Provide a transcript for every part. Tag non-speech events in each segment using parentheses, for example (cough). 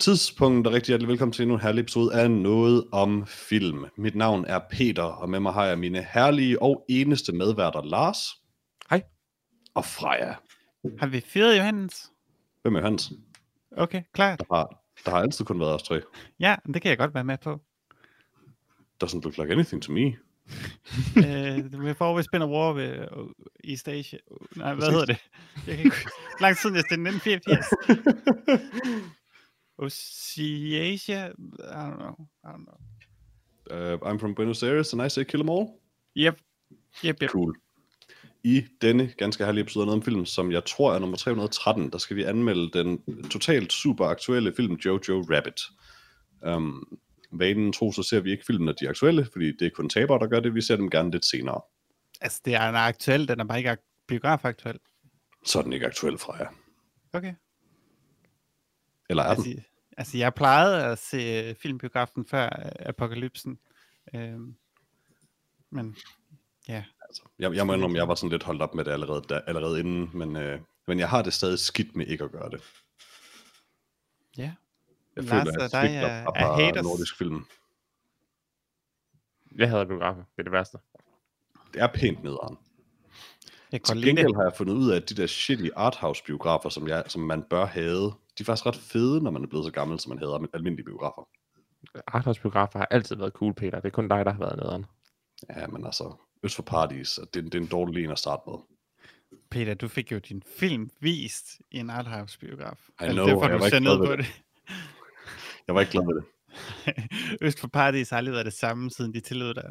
Tidspunkt, og rigtig hjertelig velkommen til endnu en herlig episode af Noget om Film. Mit navn er Peter, og med mig har jeg mine herlige og eneste medværter, Lars. Og Freja. Har vi fyret Johannes? Hvem er Hans? Okay, klart. Der har, der har altid kun været os tre. Ja, det kan jeg godt være med på. Doesn't look like anything to me. uh, before we spin a war uh, East Asia. Nej, hvad hedder det? Jeg kan ikke... Lang tid siden, jeg stemte 1984. Oceasia? I don't know. I don't know. Uh, I'm from Buenos Aires, and I say kill them all. Yep. Yep, yep. Cool. I denne ganske herlige episode af noget om film, som jeg tror er nummer 313, der skal vi anmelde den totalt super aktuelle film Jojo Rabbit. Um, vanen tro, så ser vi ikke filmen, når de er aktuelle, fordi det er kun tabere, der gør det. Vi ser dem gerne lidt senere. Altså, det er en aktuel, den er bare ikke ak- biografaktuel. Så er den ikke aktuel fra jer. Okay. Eller er den? Altså, altså, jeg plejede at se filmbiografen før øh, apokalypsen. Øhm, men ja, Altså, jeg, jeg må indrømme, jeg var sådan lidt holdt op med det allerede, der, allerede inden, men, øh, men jeg har det stadig skidt med ikke at gøre det. ja. Jeg Lars føler, og at jeg er- er fra haters. nordisk film. Jeg havde biografer, det er det værste. Det er pænt nederen. Jeg kan Til lide det. gengæld har jeg fundet ud af, at de der shitty arthouse-biografer, som, jeg, som man bør have, de er faktisk ret fede, når man er blevet så gammel, som man havde almindelige biografer. Arthouse-biografer har altid været cool, Peter. Det er kun dig, der har været nederen. Ja, men altså, Øst for Paradis, det, det er en dårlig en at starte med. Peter, du fik jo din film vist i en arthouse-biograf. I Altså, know, derfor, jeg du var ikke glad ned ved på det. (laughs) Jeg var ikke glad ved det. (laughs) Øst for Paradis har aldrig været det samme, siden de tillod dig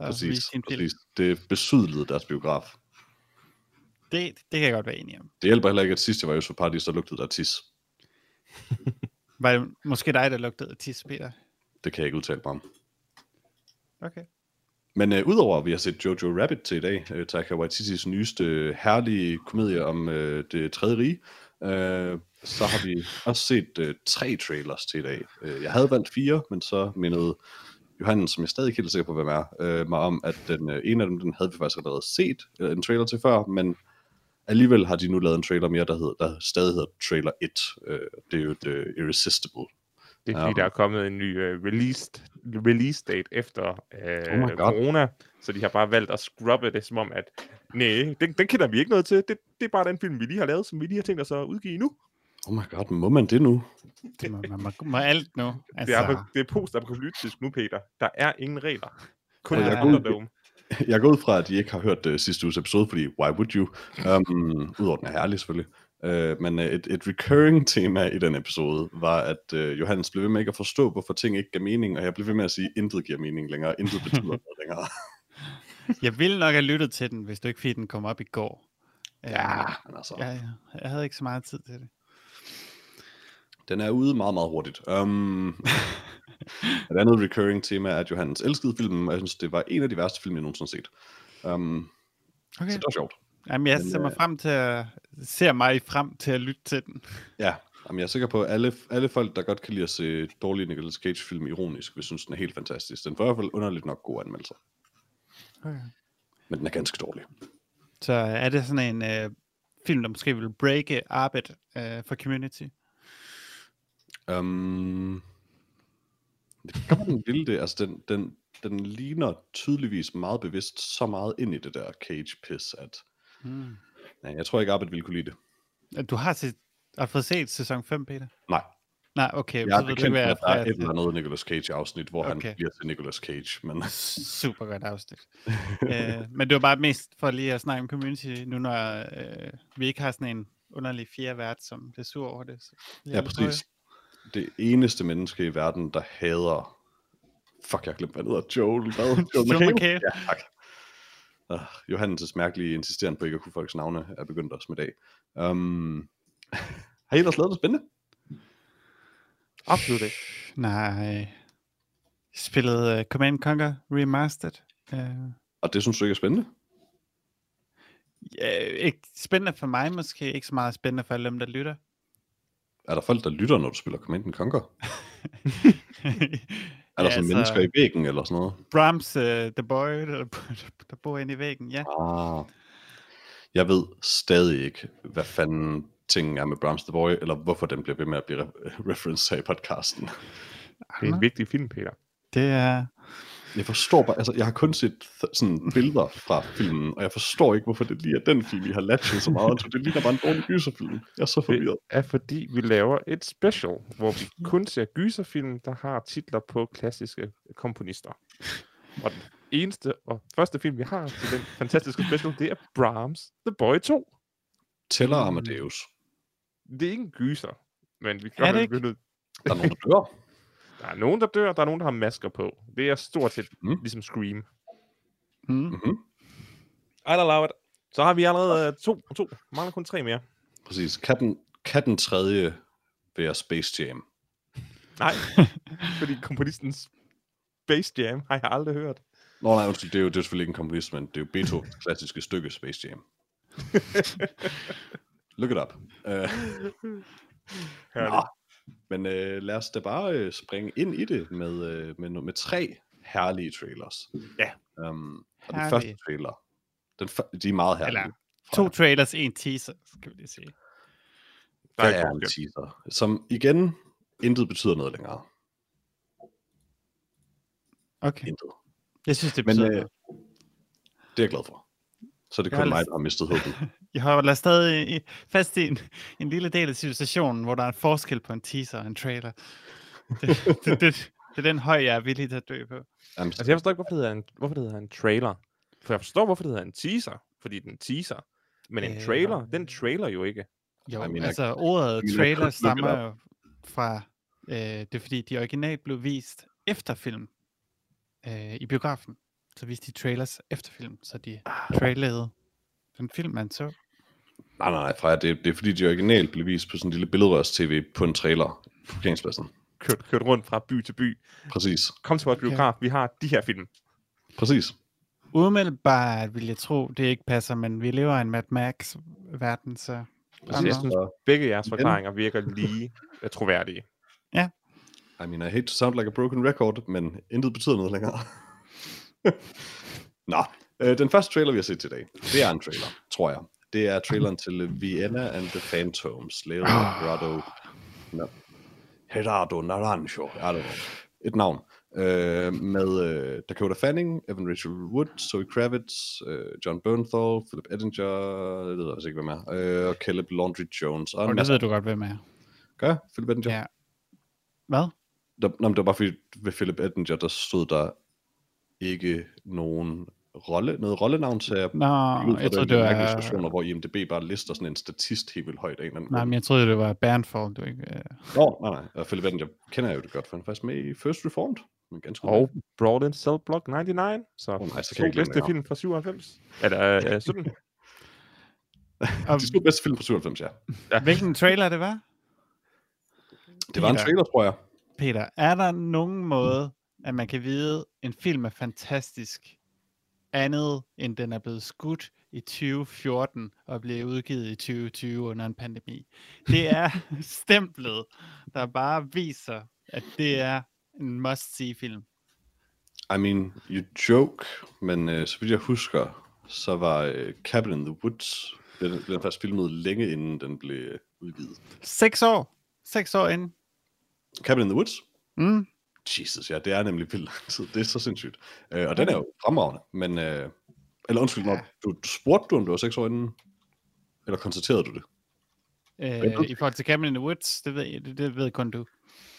at Præcis, vise din film. præcis. Det besydlede deres biograf. Det, det kan jeg godt være enig om. Det hjælper heller ikke, at sidst jeg var i Øst for Paradis, så lugtede der tis. Var det måske dig, der lugtede af tis, Peter? Det kan jeg ikke udtale mig om. Okay. Men øh, udover at vi har set Jojo Rabbit til i dag, øh, Taika Waititis nyeste øh, herlige komedie om øh, det tredje rige, øh, så har vi også set øh, tre trailers til i dag. Øh, jeg havde valgt fire, men så mindede Johannes, som jeg stadig ikke helt sikker på, hvem er, øh, mig om, at den øh, ene af dem, den havde vi faktisk allerede set øh, en trailer til før, men alligevel har de nu lavet en trailer mere, der, hedder, der stadig hedder Trailer 1. Øh, det er jo The øh, Irresistible. Det er fordi, Ja. der er kommet en ny uh, release, release date efter uh, Oh God. corona, så de har bare valgt at scrubbe det, som om at, nej, den, den kender vi ikke noget til. Det, det er bare den film, vi lige har lavet, som vi lige har tænkt os at udgive nu. Oh my god, må man det nu? Det må, man må, må alt nu. Altså, Det er, det er post-apokalyptisk nu, Peter. Der er ingen regler. Kun Ja, jeg er. (laughs) Jeg går ud fra, at I ikke har hørt uh, sidste uges episode, fordi why would you? Um, Udover den er herlig selvfølgelig. Uh, men uh, et, et recurring tema i den episode var, at uh, Johannes blev ved med ikke at forstå, hvorfor ting ikke gav mening, og jeg blev ved med at sige, at intet giver mening længere, intet betyder noget længere. (laughs) Jeg ville nok have lyttet til den, hvis du ikke fordi den kom op i går. Ja, Øh, men altså, ja, ja. Jeg havde ikke så meget tid til det. den er ude meget, meget hurtigt. Um, (laughs) et andet recurring tema er, at Johannes elskede filmen, og jeg synes, det var en af de værste film, jeg nogensinde har set. Um, Okay. Så det var sjovt. Jamen, jeg Men, ser mig øh, frem til at, ser mig frem til at lytte til den. Ja, jamen jeg er sikker på, at alle, alle folk, der godt kan lide at se dårlige Nicolas Cage-film ironisk, vil synes, den er helt fantastisk. Den får i hvert fald underligt nok gode anmeldelser, Okay. men den er ganske dårlig. Så er det sådan en øh, film, der måske vil breake arbejde øh, for community? Um, det kan man den ville det. Altså, den, den, den ligner tydeligvis meget bevidst så meget ind i det der Cage-piss, at Hmm. ja, jeg tror ikke, Arbet ville kunne lide det. Du har, set, har fået set sæson 5, Peter? Nej, Nej, okay. jeg er så du bekendt ikke, med, at der er et eller andet Nicolas Cage-afsnit, hvor okay. Han bliver til Nicolas Cage, men Super godt afsnit. (laughs) øh, men det var bare mest for lige at snakke om community, nu når øh, vi ikke har sådan en underlig fjerde vært, som det er sur over det. Så ja, præcis. Det eneste menneske i verden, der hader... Fuck, jeg har glemt, hvad han hedder. Joel, hvad? Joel (laughs) McHale? McHale. Ja, tak. Uh, Johannes' mærkelige insisteren på ikke at kunne folks navne er begyndt også med dag. Um, (laughs) har I ellers lavet noget spændende? Absolut ikke. Nej. Jeg spillede uh, Command Conquer Remastered. Uh, Og det synes du ikke er spændende? Ja, ikke spændende for mig måske, ikke så meget spændende for alle dem, der lytter. Er der folk, der lytter, når du spiller Command Conquer? (laughs) Er der Ja, sådan altså- mennesker i væggen eller sådan noget? Brahms, uh, The Boy, (laughs) der, der bor inde i væggen, ja. Ah. Jeg ved stadig ikke, hvad fanden tingen er med Brahms the Boy, eller hvorfor den bliver ved med at blive re- referenced her i podcasten. Det er en vigtig film, Peter. Det er... Jeg forstår bare, altså jeg har kun set th- sådan billeder fra filmen, og jeg forstår ikke, hvorfor det lige er den film, I har latchet så meget. til. Det ligner bare en dårlig gyserfilm. Jeg er så forvirret. er fordi, vi laver et special, hvor vi kun ser gyserfilm, der har titler på klassiske komponister. Og den eneste og første film, vi har til den fantastiske special, det er Brahms The Boy 2. Tæller Amadeus. Det er ikke en gyser, men vi Er det kan ikke? nødt Der er nogen, der dør. Der er nogen, der dør, der er nogen, der har masker på. Det er stort set Mm. mm. ligesom Scream. Hmm. Mm-hmm. I love it. Så har vi allerede øh, to, to. Mangler kun tre mere. Præcis. Kan den, kan den tredje være Space Jam? Nej, (laughs) fordi komponistens Space Jam har jeg aldrig hørt. Nå nej, undskyld, det er jo, det er selvfølgelig ikke en komponist, men det er jo Beethovens klassiske stykke Space Jam. (laughs) Look it up. Uh. Nå, men øh, lad os da bare øh, springe ind i det med, øh, med, med tre herlige trailers. Ja. Um, og den første trailer, den, de er meget herlige. Eller to trailers, en teaser, skal vi lige sige. Der er er en teaser, som igen intet betyder noget længere. Okay. Intet. Jeg synes, det Men betyder øh, noget. det er jeg glad for. Så det kun mig, der har mistet håbet. (laughs) Jeg holder stadig fast i en, en lille del af civilisationen, hvor der er en forskel på en teaser og en trailer. Det, det, det, det er den høj, jeg er villig til at dø på. Jamen, Altså, jeg forstår ikke, hvorfor det hedder en, hvorfor det hedder en trailer. For jeg forstår, hvorfor det hedder en teaser, fordi den teaser. Men en Øh, trailer, den trailer jo ikke. Jo, I mean, altså ordet trailer stammer jo fra, øh, det er fordi, de originalt blev vist efter film øh, i biografen. Så viste de trailers efter film, så de trailede den film, man så. Nej, nej, nej, Freja, det, det er fordi, de originalt blev vist på sådan en lille billedrørs-tv på en trailer på parkeringspladsen. Kørt, kørt rundt fra by til by. Præcis, Kom til vores Okay. biograf, vi har de her film. præcis. Umiddelbart vil jeg tro, det ikke passer, men vi lever i en Mad Max-verden, så... Altså, jeg synes, Så, begge jeres forklaringer virker lige (laughs) troværdige. I mean, I hate to sound like a broken record, men intet betyder noget længere. (laughs) Nå, øh, den første trailer, vi har set i dag, det er en trailer, tror jeg. Det er traileren til Vienna and the Phantoms, lavet af Gerardo, no, Gerardo Naranjo, I don't know, et navn, øh, med øh, Dakota Fanning, Evan Rachel Wood, Zoe Kravitz, øh, John Bernthal, Philip Edinger, det ved jeg faktisk ikke, hvem er, øh, og Caleb Laundry Jones, og Og det ved du godt, hvem er. Gør jeg? Philip Edinger? Ja. Hvad? Der, men det var bare fordi, ved Philip Edinger, der stod der ikke nogen rolle, noget rollenavn, så jeg Nå, jeg troede, det mærkelige var... situationer, hvor IMDb bare lister sådan en statist helt vildt højt af en eller anden Nej, men jeg troede, det var Bernfall, du ikke... øh, Nå, nej, nej. Og Philip Edinger kender jeg jo det godt, for han er faktisk med i First Reformed. Men ganske Og Brought in Cell Block 99, så Åh, nej, så kan jeg bedste det, film fra 97. Eller øh, 17. Og De to bedste film fra 97, ja. hvilken trailer det var? Det var en Peter. trailer, tror jeg. Peter, er der nogen måde, at man kan vide, at en film er fantastisk, andet end den er blevet skudt i 2014 og blev udgivet i 2020 under en pandemi? Det er (laughs) stemplet, der bare viser, at det er en must-see film. I mean, you joke, men øh, så vidt jeg husker, så var øh, Cabin in the Woods, den blev faktisk filmet længe inden den blev øh, udgivet. Seks år. Seks år inden. Cabin in the Woods? Mm. Jesus, ja, det er nemlig vildt lang tid. Det er så sindssygt. Øh, og den er jo fremragende, men... Øh, eller undskyld, når du, spurgte du, om du var seks år inden? Eller konstaterede du det? Øh, I forhold til Cabin in the Woods, det ved, jeg- det, det ved kun du.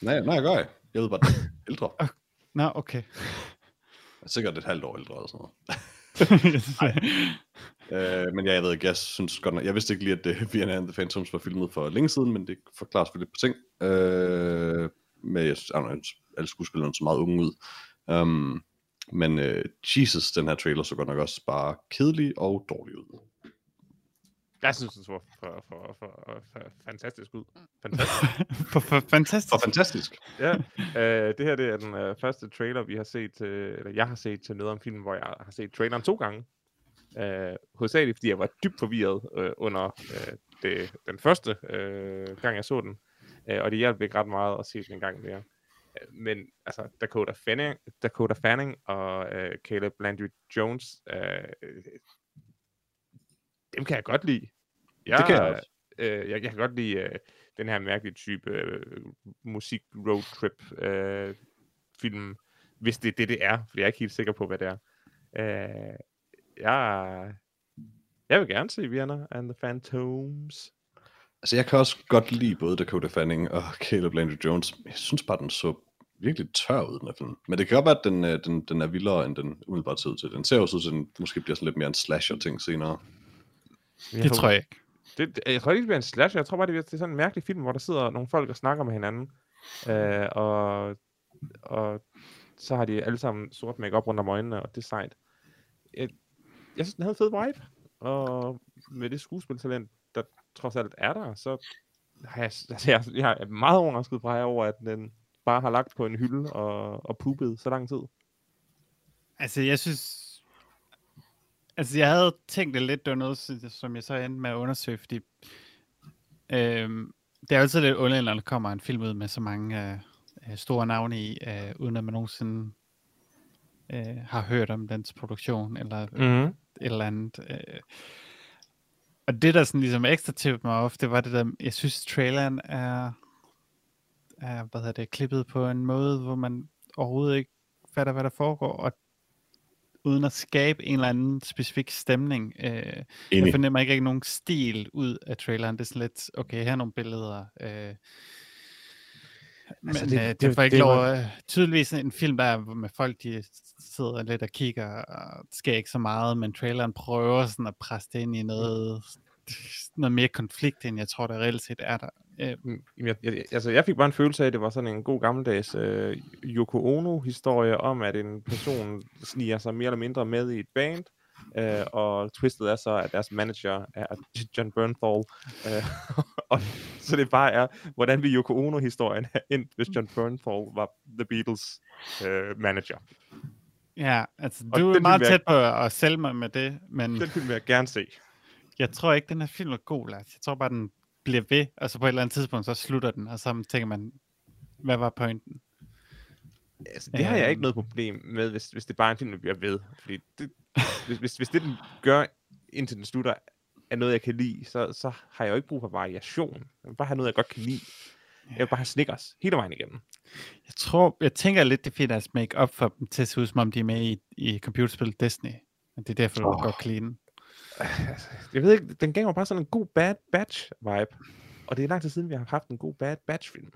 Nej, nej, jeg gør jeg. Jeg ved bare, den er ældre. (laughs) Jeg Nå, okay. er sikkert et halvt år ældre eller sådan noget. (laughs) Øh, men ja, jeg ved ikke, jeg synes godt nok, jeg vidste ikke lige, at uh, Vienna and the Phantoms var filmet for længe siden, men det forklarer selvfølgelig par ting. Øh, men jeg synes, know, alle skuespillerne så meget unge ud. Um, men uh, Jesus, den her trailer så godt nok også bare kedelig og dårlig ud. Jeg synes, det så for, for, for, for fantastisk ud. Fantastisk. (laughs) for, for, fantastisk. Og fantastisk. ja, øh, det her det er den øh, første trailer, vi har set, øh, eller jeg har set til noget om film, hvor jeg har set traileren to gange. Øh, hovedsageligt, fordi jeg var dybt forvirret øh, under øh, det, den første øh, gang, jeg så den. Øh, og det hjalp ikke ret meget at se den en gang mere. Øh, Men altså, Dakota Fanning, Dakota Fanning og øh, Caleb Landry Jones, øh, dem kan jeg godt lide. Jeg, Det kan jeg også. Øh, jeg, jeg kan godt lide øh, den her mærkelige type øh, musik roadtrip øh, film, hvis det er det, det er, for jeg er ikke helt sikker på, hvad det er. Øh, jeg, jeg vil gerne se Vienna and the Phantoms. Altså, jeg kan også godt lide både Dakota Fanning og Caleb Landry Jones. Jeg synes bare, den så virkelig tør ud, den her film. Men det kan godt være, at den, øh, den, den er vildere, end den umiddelbart ser ud til. Den ser også ud til, at den måske bliver sådan lidt mere en slasher-ting senere. Det tror jeg ikke. Det, det- jeg tror ikke, det bliver en slasher. Jeg tror bare, det bliver det er sådan en mærkelig film, hvor der sidder nogle folk og snakker med hinanden. Øh, og, og så har de alle sammen sort makeup rundt om øjnene, og det er sejt. Jeg, jeg synes, den havde en fed vibe. Og med det skuespiltalent, trods alt er der, så har jeg, (laughs) altså, jeg, jeg er meget overrasket fra over, at den bare har lagt på en hylde og, og poopet så lang tid. Altså, jeg synes... Altså, jeg havde tænkt det lidt, det var noget, som jeg så endte med at undersøge, fordi... Øhm, det er altid lidt underligt, når der kommer en film ud med så mange øh, øh, store navne i, øh, uden at man nogensinde øh, har hørt om dens produktion, eller Mm-hmm. et eller andet. Øh. Og det, der sådan ligesom ekstra tippede mig ofte, det var det der, jeg synes, traileren er, er hvad hedder det, klippet på en måde, hvor man overhovedet ikke fatter, hvad der foregår, og uden at skabe en eller anden specifik stemning. Øh, jeg fornemmer ikke rigtig nogen stil ud af traileren. Det er sådan lidt, okay, her er nogle billeder. Øh, men Altså, altså, det- det, det, får ikke det lov var- at... Tydeligvis en film, der er med folk, de sidder lidt og kigger, og det sker ikke så meget, men traileren prøver sådan at presse det ind i noget, noget mere konflikt, end jeg tror, der reelt set er der. Øh, Mm, Jeg, jeg, altså, jeg fik bare en følelse af, at det var sådan en god gammeldags øh, Yoko Ono-historie om, at en person sniger sig mere eller mindre med i et band, øh, og twistet er så, at deres manager er John Bernthal. Øh, (laughs) og, så det bare er, hvordan vil Yoko Ono-historien have endt, hvis John Bernthal var The Beatles øh, manager. ja, altså Og du er meget tæt på at sælge mig med det, men Den film vil jeg gerne se. jeg tror ikke, den her film er god, Lars. Jeg tror bare, den bliver ved, og så på et eller andet tidspunkt, så slutter den, og så tænker man, hvad var pointen? Altså, det har jeg ikke noget problem med, hvis, hvis det bare er en film, der bliver ved. Fordi det, hvis, hvis, hvis det, den gør, indtil den slutter, er noget, jeg kan lide, så, så har jeg jo ikke brug for variation. Jeg vil bare have noget, jeg godt kan lide. Jeg vil bare have Snickers hele vejen igennem. Jeg tror, jeg tænker lidt, det er deres make up for dem til at se ud, som om de er med i, i computerspillet Destiny. Men det er derfor, du Åh. godt den. Altså, Jeg ved ikke, den gav mig bare sådan en god Bad Batch vibe. Og det er lang tid siden, vi har haft en god Bad Batch film.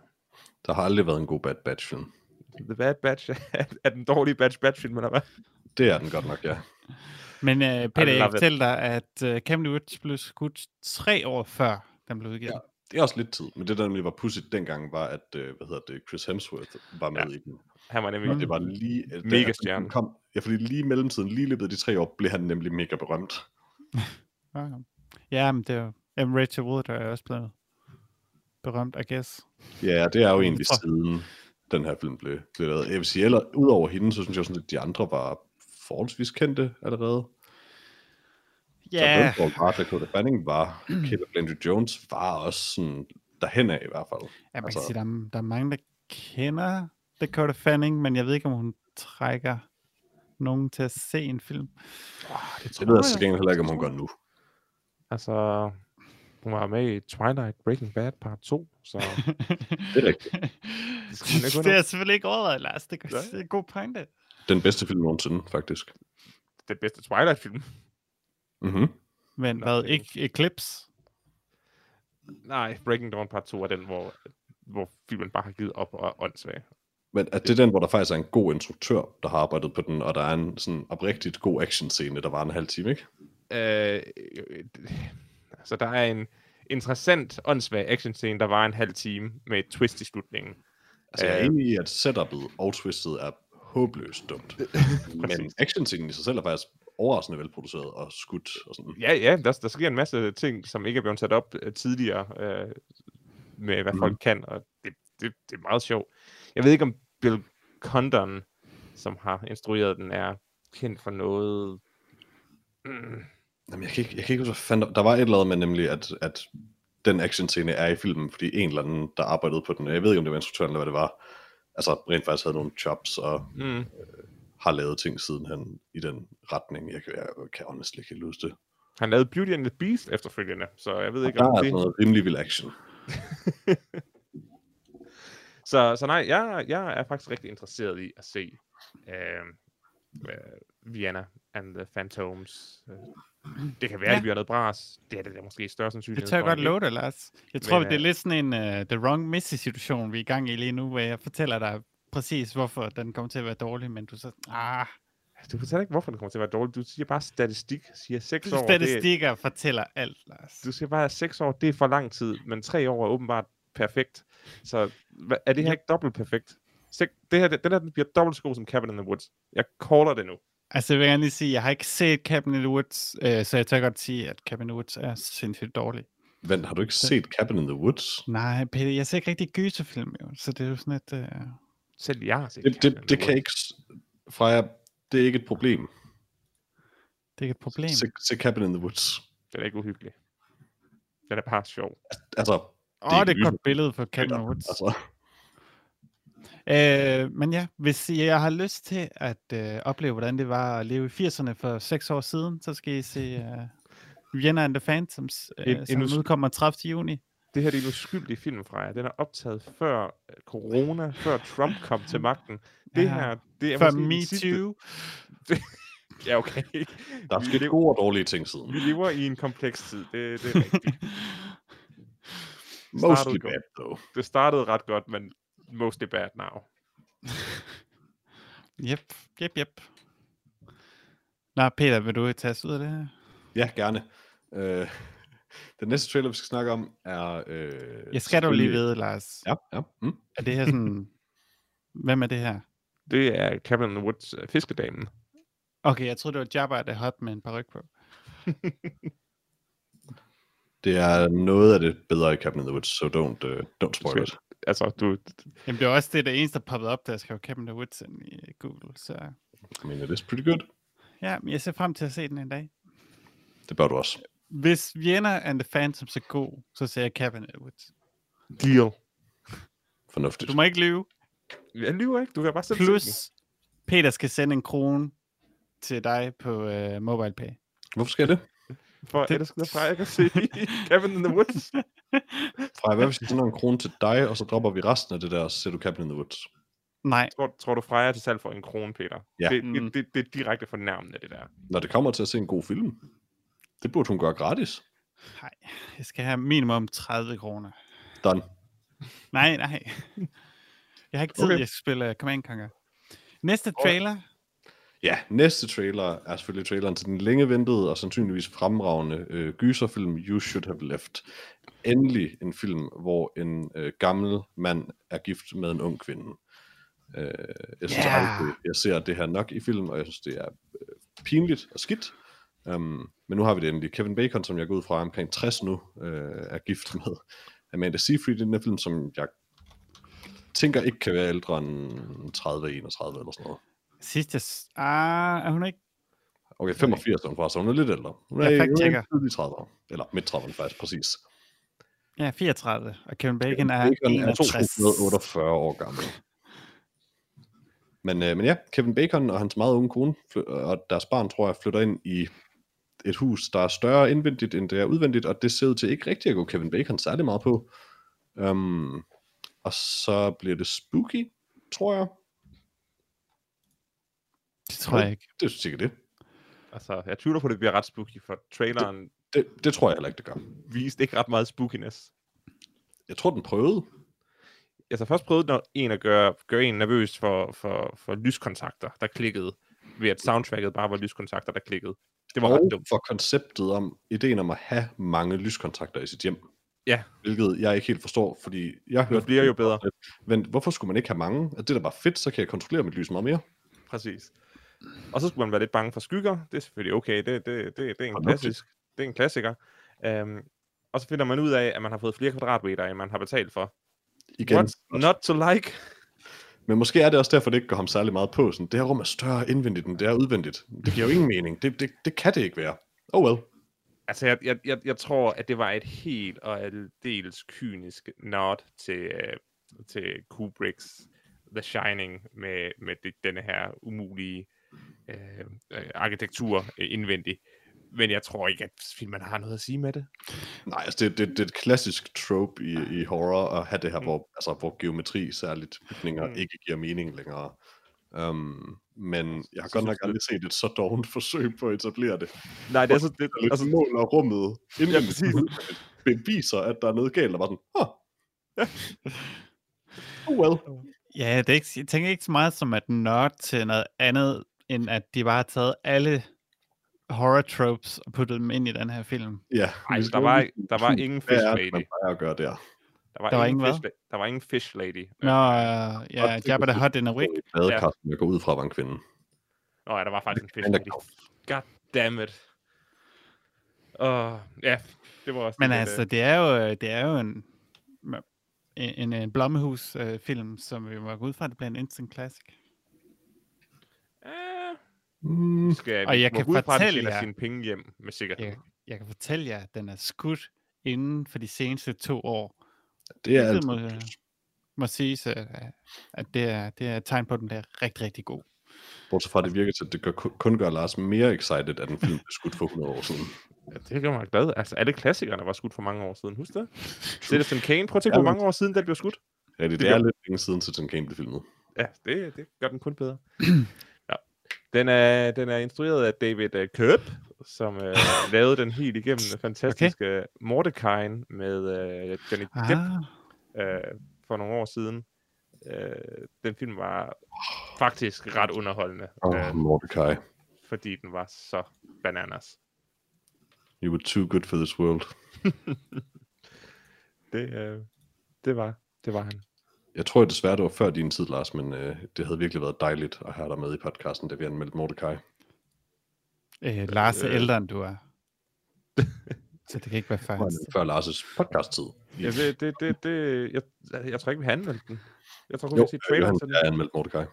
Der har aldrig været en god Bad Batch film. The Bad Batch (laughs) er, er den dårlige Batch Batch film, eller hvad? Det er den godt nok, ja. Men uh, Peter, jeg kan fortælle dig, at uh, Camden Woods blev skudt tre år før den blev udgivet. Ja. Det er også lidt tid, men det der nemlig var pudsigt dengang, var at, øh, hvad hedder det, Chris Hemsworth var med Ja. i den. Han var nemlig... Og det var lige... øh, da Mega stjerne. Kom, ja, fordi lige i mellemtiden, lige i løbet af de tre år, blev han nemlig mega berømt. (laughs) Ja, ja men det er jo... Jamen, Rachel Wood er også blevet berømt, I guess. Ja, det er jo egentlig siden den her film blev, blev lavet. Jeg vil sige, eller udover hende, så synes jeg sådan, at de andre var forholdsvis kendte allerede. Ja, Så var, Dakota Fanning var, Caleb Landry Jones var også sådan derhen af i hvert fald. ja man kan altså- sige, der er, der er mange, der kender Dakota Fanning, men jeg ved ikke, om hun trækker nogen til at se en film. Oh, det Jeg ved altså gengæld heller ikke, om hun gør nu. Altså, hun var med i Twilight Breaking Bad part 2, så (laughs) Det er rigtigt. Skal man ikke det er (laughs) selvfølgelig ikke overvejet, Lars. Det er, det er en god pointe. Den bedste film nogensinde, faktisk. den bedste Twilight-film. Mm-hmm. Men hvad, det- ikke Eclipse? Nej, Breaking Dawn part 2 er den, hvor, hvor filmen bare har givet op og er åndssvag. Men at det er den, hvor der faktisk er en god instruktør, der har arbejdet på den, og der er en sådan oprigtigt god actionscene, der var en halv time, ikke? Øh, øh, altså, der er en interessant, åndssvag actionscene, der var en halv time med et twist i slutningen. Altså, jeg er enig i, at setupet og twistet er håbløst dumt. (laughs) Men actionscenen i sig selv er faktisk overraskende velproduceret og skudt og sådan. Ja, ja, der, der sker en masse ting, som ikke er blevet sat op øh, tidligere, øh, med hvad Mhm. folk kan, og det, det, det er meget sjovt. Jeg ved ikke, om Bill Condon, som har instrueret den, er kendt for noget Mm. Jamen, jeg kan ikke, jeg kan ikke huske, fanden... Der var et eller andet med nemlig, at, at den actionscene er i filmen, fordi en eller anden, der arbejdede på den, jeg ved ikke, om det var instruktøren eller hvad det var, altså rent faktisk havde nogle jobs og Mm. har lavet ting sidenhen i den retning. Jeg kan, jeg kan honestly ikke helt huske det. Han lavede Beauty and the Beast efterfølgende, så jeg ved ikke, der om er det... sådan noget rimelig vild action. (laughs) Så, så nej, jeg, jeg er faktisk rigtig interesseret i at se øh, øh, Vienna and the Phantoms. Øh, Det kan være, Ja. det bliver noget bras. Det er det der måske større sandsynlighed Det tør jeg godt love dig, Lars. Jeg tror, Men, det er øh, lidt sådan en uh, The Wrong Missy-situation, vi er i gang i lige nu, hvor jeg fortæller dig præcis, hvorfor den kommer til at være dårlig, men du så... Ah, Du fortæller ikke, hvorfor den kommer til at være dårlig. Du siger bare statistik. Siger 6 år. Det, statistikker fortæller alt, Lars. du siger bare, at 6 år, det er for lang tid, men 3 år er åbenbart perfekt. Så er det her Ja. ikke dobbelt perfekt? Det her, den her den bliver dobbelt så god som Cabin in the Woods. Jeg caller det nu. Altså, jeg vil gerne lige sige, jeg har ikke set Cabin in the Woods, øh, så jeg tør godt sige, at Cabin in the Woods er sindssygt dårlig. Vent, har du ikke set Cabin in the Woods? Nej, Peter, jeg ser ikke rigtig gyserfilm, jo, så det er jo sådan et... Øh... Selv jeg har set Det, Cabin det, det kan ikke... Freja, det er ikke et problem. Det er ikke et problem. Se, se Cabin in the Woods. Den er ikke uhyggelig. Den er bare sjov. Altså, Åh, oh, det er et godt billede for Cabin in the Woods. altså, Øh, men ja, hvis jeg har lyst til at øh, opleve, hvordan det var at leve i 80'erne for seks år siden, så skal I se øh, Vienna and the Phantoms, En- øh, en som us- udkommer 30. juni. Det her det er en uskyldig film fra jer. Den er optaget før øh, corona, før Trump kom til (laughs) magten. Det Ja. her, det er For måske den Me sidste- Too. (laughs) Ja, okay. der er sket lever- gode og dårlige ting siden. Vi lever i en kompleks tid, det, det er rigtigt. (laughs) Mostly startede bad, though. Det startede ret godt, men mostly bad now. (laughs) Yep, yep, yep. Nå, Peter, vil du tage os ud af det her? Ja, gerne. Øh, (laughs) den næste trailer, vi skal snakke om, er... Øh, Jeg skal du lige vide, Lars. Ja, ja. Mm. Er det her sådan... (laughs) Hvem er det her? Det er Cabin in the Woods uh, fiskedamen. Okay, jeg troede, det var Jabba the Hutt med en paryk på. Det er noget af det bedre i Cabin in the Woods, så don't, uh, don't spoil it. Altså, du, Jamen, det var også det, der eneste, der poppede op, da jeg skrev Cabin in the Woods ind i Google. Så I mean, it is pretty good. ja, men jeg ser frem til at se den en dag. Det bør du også. Hvis Vienna and the Phantoms er god, så ser jeg Cabin in the Woods. deal. Fornuftigt. Du må ikke lyve. Jeg lyver ikke, du kan bare selv. Plus, Peter skal sende en krone til dig på uh, MobilePay. Hvorfor skal jeg det? For Det- ellers skal jeg ikke se (laughs) Cabin in the Woods. (laughs) Freja, hvad hvis jeg sender en krone til dig, og så dropper vi resten af det der, og så ser du Cabin in the Woods? Nej, Tror, tror du Freja er til salg for en krone, Peter? Ja. Det, Mm. det, det, det er direkte fornærmende, det der. Når det kommer til at se en god film, det burde hun gøre gratis. nej, jeg skal have minimum 30 kroner. Done. Nej, nej. Jeg har ikke tid, Okay. jeg skal spille Command Conquer. Næste trailer. Ja, næste trailer er selvfølgelig traileren til den længe ventede og sandsynligvis fremragende øh, gyserfilm You Should Have Left. Endelig en film, hvor en øh, gammel mand er gift med en ung kvinde. Øh, jeg synes Ja. aldrig, jeg ser det her nok i film, og jeg synes, det er øh, pinligt og skidt. Um, men nu har vi det endelig. Kevin Bacon, som jeg går ud fra omkring 60 nu, øh, er gift med Amanda Seyfried i den her film, som jeg tænker ikke kan være ældre end 30-31 eller sådan noget. Sidst jeg... Ah, er hun ikke? Okay, 85 er hun fra, så hun er lidt ældre. Hun er, Jeg i- hun er fact-checker. i tidlige 30'ere. Eller midt 30'erne faktisk, præcis. Ja, 34. Og Kevin Bacon Kevin er Bacon er 61. 248 år gammel. Men, øh, men ja, Kevin Bacon og hans meget unge kone og deres barn, tror jeg, flytter ind i et hus, der er større indvendigt, end det er udvendigt, og det ser ud til ikke rigtig at gå Kevin Bacon særlig meget på. Um, og så bliver det spooky, tror jeg. Det tror jeg ikke. Det er sikkert det. Altså, jeg tvivler på, at det bliver ret spooky, for traileren det. Det tror jeg heller ikke, det gør. viste ikke ret meget spookiness. Jeg tror, den prøvede. Altså først prøvede når en at gøre, gøre en nervøs for, for, for lyskontakter, der klikkede, ved at soundtracket bare var lyskontakter, der klikkede. Det var og ret dumt. for konceptet om, ideen om at have mange lyskontakter i sit hjem. Ja. Hvilket jeg ikke helt forstår, fordi jeg hørte... bliver jo bedre. Men hvorfor skulle man ikke have mange? Er det da bare fedt, så kan jeg kontrollere mit lys meget mere. Præcis. Og så skulle man være lidt bange for skygger. Det er selvfølgelig okay. Det, det, det, det er en klassisk. Det er en klassiker. Um, og så finder man ud af, at man har fået flere kvadratmeter, end man har betalt for. Igen, What's not to like? Men måske er det også derfor, det ikke går ham særlig meget på. Sådan, det her rum er større indvendigt, end det er udvendigt. Det giver jo ingen mening. Det, det, det kan det ikke være. Oh well. Altså, jeg, jeg, jeg, jeg tror, at det var et helt og aldeles kynisk nod til, øh, til Kubricks The Shining med, med det, denne her umulige øh, øh, arkitektur øh, indvendigt. Men jeg tror ikke, at filmen har noget at sige med det. Nej, altså det, det, det er et klassisk trope i, i horror at have det her, mm. hvor, altså, hvor geometri, særligt bygninger, mm. ikke giver mening længere. Um, men jeg har godt nok aldrig set et så dårligt forsøg på at etablere det. Nej, det er så... Det, lidt altså, måler rummet, inden Ja, præcis. beviser, at der er noget galt, og bare sådan, huh. (laughs) oh well. Ja, det er ikke, jeg tænker ikke så meget som at nørd til noget andet, end at de bare har taget alle horror tropes og puttet dem ind i den her film. Ja, Ej, der var, der var ingen Hvad fish er lady. det, man plejer at gøre der? Der var, Der var ingen, ingen fish, la- der var ingen fish lady. Nå, uh, ja, det Jabba the Hutt in a Wig. I badekassen, jeg går ud fra, var en kvinde. Nå ja, der var faktisk en fish lady. God damn it. Og ja, det var også Men altså, øh, det er jo, det er jo en, en, en, en Blomhus-film, som vi må gå ud fra, at det bliver en instant classic. Øh, Mm, skal Og jeg kan den fortælle jer- sine penge hjem med sikkerhed. Jeg, jeg kan fortælle jer, at den er skudt inden for de seneste to år. det er altid må, må siges, at, at det, er, det er et tegn på, at den bliver rigtig, rigtig god. Bortset fra, at det virker til, at det gør, kun gør Lars mere excited, at en film blev skudt for 100 år siden. (laughs) Ja, det gør mig glad. Altså, alle klassikerne var skudt for mange år siden. Husk det? Citizen Kane. Prøv at tænke, hvor mange år siden den blev skudt. Ja, det, Det det er gør- lidt længe siden, til den Kane blev filmet. Ja, det, det gør den kun bedre. (clears throat) den, er, den er instrueret af David uh, Kerb, som uh, (laughs) lavede den helt igennem fantastiske okay. Mordecai med uh, Johnny Depp Ah, uh, for nogle år siden. Uh, den film var faktisk ret underholdende, uh, oh, Mordecai. fordi den var så bananas. You were too good for this world. (laughs) Det, uh, det, var, det var han. Jeg tror desværre, det var før din tid, Lars, men øh, det havde virkelig været dejligt at have dig med i podcasten, da vi anmeldte Mordecai. øh, Lars er Øh. ældre, end du er. (laughs) Så det kan ikke være Det var faktisk. Før Lars' podcast-tid. Ja, det, det, det, det, jeg, jeg tror ikke, vi har anmeldt den. Jeg tror kun, Jo, vi har set traileren til den. jeg har anmeldt Mordecai.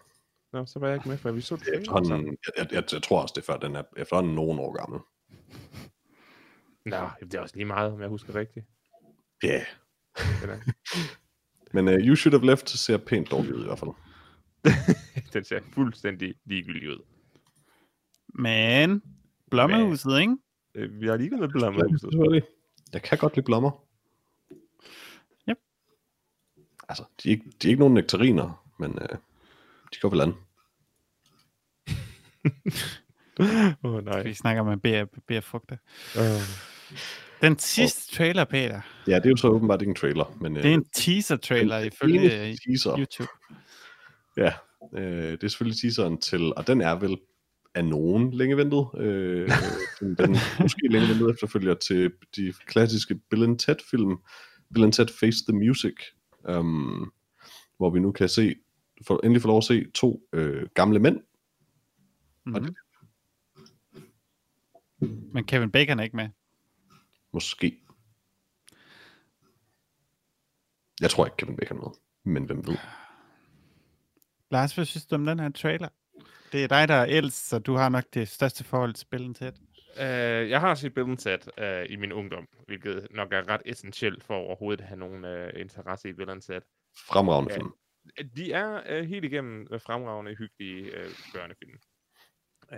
Nå, så var jeg ikke med, for vi så Det traileren efterhånden, jeg, jeg, jeg, jeg, tror også, det er før den er efterhånden nogen år gammel. Nå, det er også lige meget, om jeg husker rigtigt. Ja. Yeah. (laughs) Men uh, You Should Have Left ser pænt dårligt ud i hvert fald. (laughs) den ser fuldstændig ligegyldig ud. Men, Blommehuset, ikke? Øh, Vi har lige gået med blommerhuset. Jeg kan godt lide blommer. Yep. Altså, de er ikke, de er ikke nogen nektariner, men uh, de går vel an. (laughs) Åh, oh, nej. Vi snakker med bær, bærfrugter. Uh, Den sidste trailer, Peter, Ja, det er jo så åbenbart ikke en trailer, men det er en teaser-trailer den ifølge øh, teaser. YouTube. Ja, øh, det er selvfølgelig teaseren til, og den er vel af nogen længe ventet. Øh, (laughs) den, den måske længe ventet efterfølger til de klassiske Bill and Ted film, Bill and Ted Face the Music, um, hvor vi nu kan se, for, endelig få lov at se to øh, gamle mænd. Mm-hmm. Men Kevin Bacon er ikke med. Måske. Jeg tror ikke, Kevin Bacon er med, men hvem ved. Lars, hvad synes du om den her trailer? Det er dig, der er ældst, så du har nok det største forhold til spillet til. uh, jeg har set Bill Ted uh, i min ungdom, hvilket nok er ret essentielt for overhovedet at have nogen uh, interesse i Bill Ted. Fremragende Ja. film. De er uh, helt igennem uh, fremragende, hyggelige uh, børnefilm. Uh,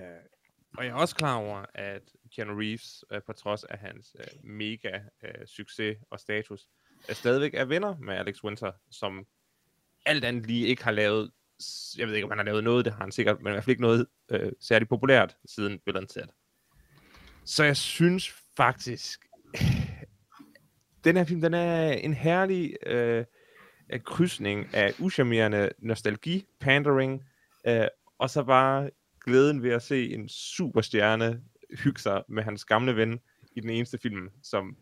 og jeg er også klar over, at Keanu Reeves, øh, på trods af hans øh, mega øh, succes og status, er stadigvæk er venner med Alex Winter, som alt andet lige ikke har lavet, jeg ved ikke, om han har lavet noget, det har han sikkert, men i hvert fald ikke noget øh, særligt populært siden Bill Ted. Så jeg synes faktisk, (sighs) den her film, den er en herlig øh, øh krydsning af uschammerende nostalgi, pandering, øh, og så bare glæden ved at se en superstjerne hygge sig med hans gamle ven i den eneste film, som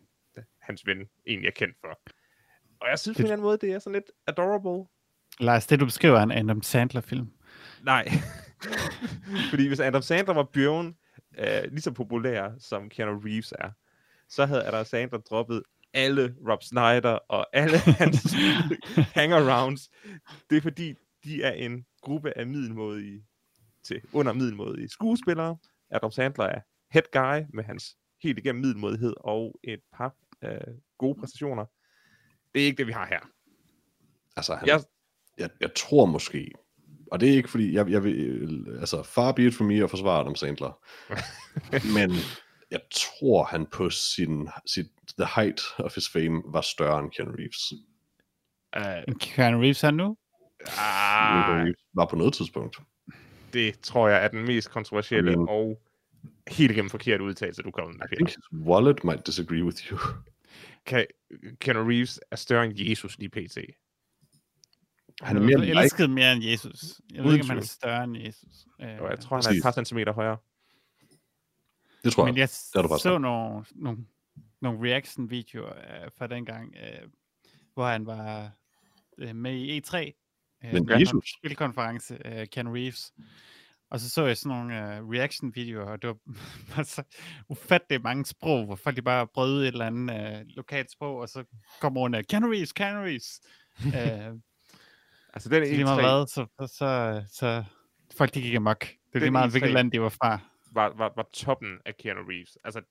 hans ven egentlig er kendt for. Og jeg synes på en eller anden måde, det er sådan lidt adorable. Lars, det du beskriver er en Adam Sandler-film. Nej. (laughs) Fordi hvis Adam Sandler var bjørn øh, lige så populær, som Keanu Reeves er, så havde Adam Sandler droppet alle Rob Snyder og alle (laughs) hans hangarounds. Det er fordi, de er en gruppe af middelmådige til under middelmådige skuespillere. Adam Sandler er head guy med hans helt igennem middelmådighed og et par øh, gode præstationer. Det er ikke det, vi har her. Altså, han, Jeg, jeg, jeg, tror måske, og det er ikke fordi, jeg, jeg vil, altså far be it for me at forsvare Adam Sandler, (laughs) men jeg tror han på sin, sit, the height of his fame var større end Keanu Reeves. øh, Keanu Reeves er nu? Ah, Reeves var på noget tidspunkt. det tror jeg er den mest kontroversielle I mean- og helt igennem forkerte udtalelse, du kommer med. I think his wallet might disagree with you. Kan, Keanu Reeves er større end Jesus lige pt. Han er er mere like, elsket mere end Jesus. Jeg ved ikke, om han er større end Jesus. Øh, Og jeg tror, han er et par centimeter højere. det tror jeg. Men jeg bare så nogle, nogle, nogle reaction-videoer øh, fra dengang, øh, hvor han var øh, med i E3. Øh, Men på en Jesus? Spilkonference, øh, Ken Reeves. Og så så jeg sådan nogle øh, reaction-videoer, og det var, (laughs) var så ufattelig mange sprog, hvor folk de bare brød et eller andet øh, lokalt sprog, og så kom rundt af Ken Reeves, Ken Reeves. øh, Altså, den så lige meget E3 hvad, så, så, så, så folk de gik amok. Det er Den lige meget, hvilket E3 land de var fra. var, var, var toppen af Keanu Reeves. Altså,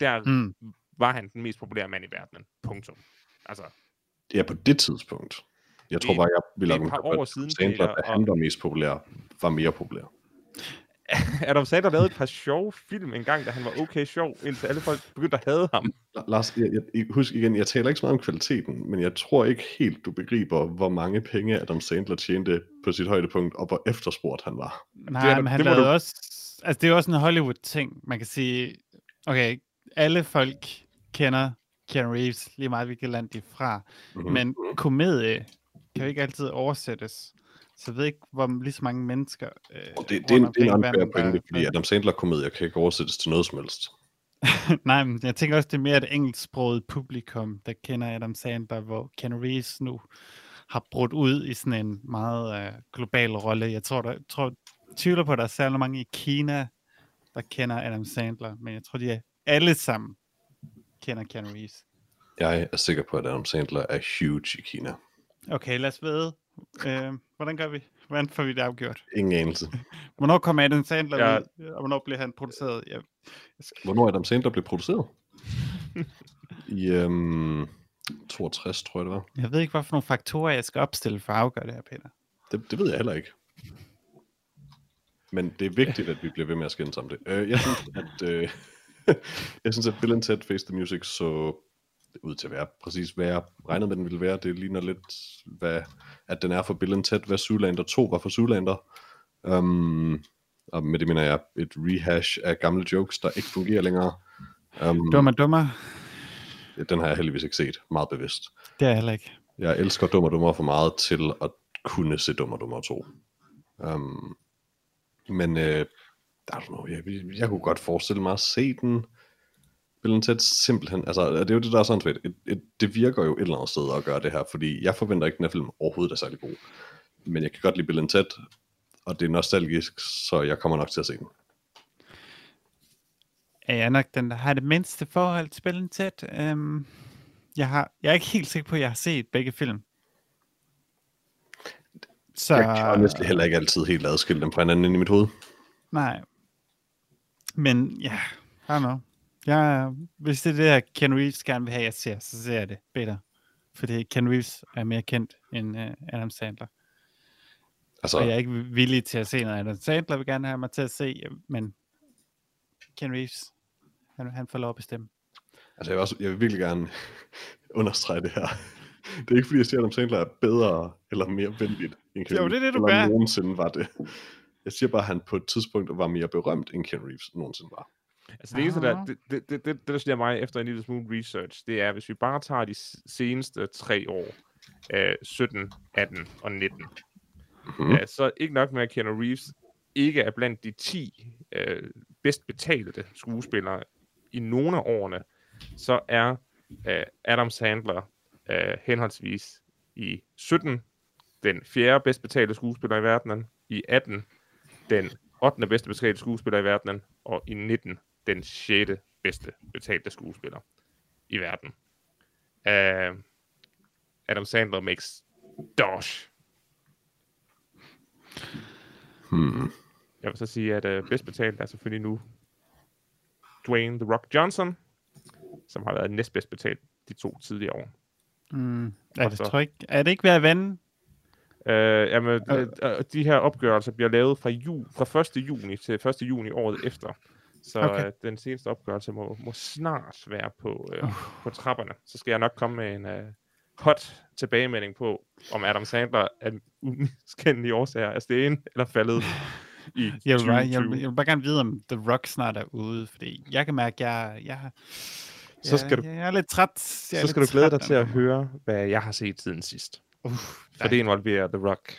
der Mm. var han den mest populære mand i verdenen. Punktum. Altså, Ja, på det tidspunkt. Jeg tror bare, jeg ville er et par år at siden, Sandler, da han og- var mest populær, var mere populær. (laughs) Adam Sandler lavede et par sjove film engang, da han var okay sjov, indtil alle folk begyndte at hade ham. La- Lars, jeg, jeg, husk igen, jeg taler ikke så meget om kvaliteten, men jeg tror ikke helt, du begriber, hvor mange penge Adam Sandler tjente på sit højdepunkt, og hvor efterspurgt han var. Nej, er- men han det lavede du- også... Altså, det er jo også en Hollywood-ting. Man kan sige, okay, alle folk kender Keanu Reeves, lige meget hvilket land de er fra. Mhm. Mm. Men komedie kan jo ikke altid oversættes. Så jeg ved ikke, hvor lige så mange mennesker... Øh, Og det, det, er en, det er en unfair pointe, fordi Adam Sandler-komedier kan ikke oversættes til noget som helst. (laughs) Nej, men jeg tænker også, det er mere et engelsksproget publikum, der kender Adam Sandler, hvor Keanu Reeves nu har brudt ud i sådan en meget øh, global rolle. Jeg tror, der, tror, tvivler på, at der er særlig mange i Kina, der kender Adam Sandler, men jeg tror, de er alle sammen kender Keanu Reeves. Jeg er sikker på, at Adam Sandler er huge i Kina. Okay, lad os ved. Øh, hvordan gør vi? Hvordan får vi det afgjort? Ingen anelse. (laughs) Hvornår kommer Adam Sandler Ja. ja. ud, og hvornår bliver han produceret? Jeg skal... Hvornår Adam Sandler blev produceret? (laughs) I øhm, 62, tror jeg det var. jeg ved ikke, hvad for nogle faktorer, jeg skal opstille for at afgøre det her, Peter. Det, det ved jeg heller ikke. Men det er vigtigt, at vi bliver ved med at skændes om det. Øh, jeg synes, at, øh, (laughs) jeg synes, at Bill and Ted Face the Music så ud til at være præcis, hvad jeg regnede med, den ville være. Det ligner lidt, hvad, at den er for Bill Ted, hvad Zoolander 2 var for Zoolander. Um, og med det mener jeg et rehash af gamle jokes, der ikke fungerer længere. Um, Dummer, dummer. den har jeg heldigvis ikke set, meget bevidst. Det er jeg heller ikke. Jeg elsker Dum og Dummer for meget til at kunne se Dum og Dummer 2. Um, men øh, I don't know, jeg, jeg kunne godt forestille mig at se den. Bill Ted simpelthen, altså det er jo det, der er sådan fedt. Et, et, det virker jo et eller andet sted at gøre det her, fordi jeg forventer ikke, at den her film overhovedet er særlig god. Men jeg kan godt lide Bill Ted, og det er nostalgisk, så jeg kommer nok til at se den. er jeg nok den, der har det mindste forhold til tæt. Um, jeg, har, jeg er ikke helt sikker på, at jeg har set begge film. Så, Jeg kan næsten heller ikke altid helt adskille dem fra hinanden i mit hoved. Nej. Men ja, I don't know. Jeg, hvis det er det, her Ken Reeves gerne vil have, jeg ser, så ser jeg det bedre. Fordi Ken Reeves er mere kendt end uh, Adam Sandler. Altså, Og jeg er ikke villig til at se noget Adam Sandler, vil gerne have mig til at se, men Ken Reeves, han, han får lov at bestemme. Altså, jeg vil, også, jeg vil virkelig gerne (laughs) understrege det her. Det er ikke fordi, jeg siger, at Adam Sandler er bedre eller mere venligt end Ken Jo, Reeves, det er det, du eller gør. nogensinde var det. Jeg siger bare, at han på et tidspunkt var mere berømt, end Ken Reeves nogensinde var. Altså det eneste, der, Ah. det, det, det, det, der siger mig efter en lille smule research, det er, hvis vi bare tager de seneste tre år, øh, 17, 18 og 19, Mhm. ja, så ikke nok med, at Keanu Reeves ikke er blandt de 10 øh, bedst betalte skuespillere i nogle af årene, så er øh, Adam Sandler øh, henholdsvis i 17 den fjerde bedst betalte skuespiller i verdenen, i 18 den 8. bedste betalte skuespiller i verdenen, og i 19 den 6. bedste betalte skuespiller i verden. Uh, Adam Sandler makes dosh. Hmm. Jeg vil så sige, at øh, bedst betalt er selvfølgelig nu Dwayne The Rock Johnson, som har været næstbedst betalt de to tidligere år. Mm. Er, det, så- tror ikke, er det ikke ved at vende? Øh, jamen, øh, øh, de her opgørelser bliver lavet fra, ju, fra 1. juni til 1. juni året efter. Så Okay. øh, den seneste opgørelse må, må snart være på, øh, på trapperne. Så skal jeg nok komme med en øh, hot tilbagemelding på, om Adam Sandler af umiskendelige årsager er stegen eller faldet (laughs) i Jeg vil, bare, jeg, 2020. vil, jeg vil bare gerne vide, om The Rock snart er ude, fordi jeg kan mærke, at jeg, jeg, Så skal jeg, du- jeg er lidt træt. Jeg er Så skal du glæde dig til at høre, hvad jeg har set siden sidst. Uh, For det involverer The Rock.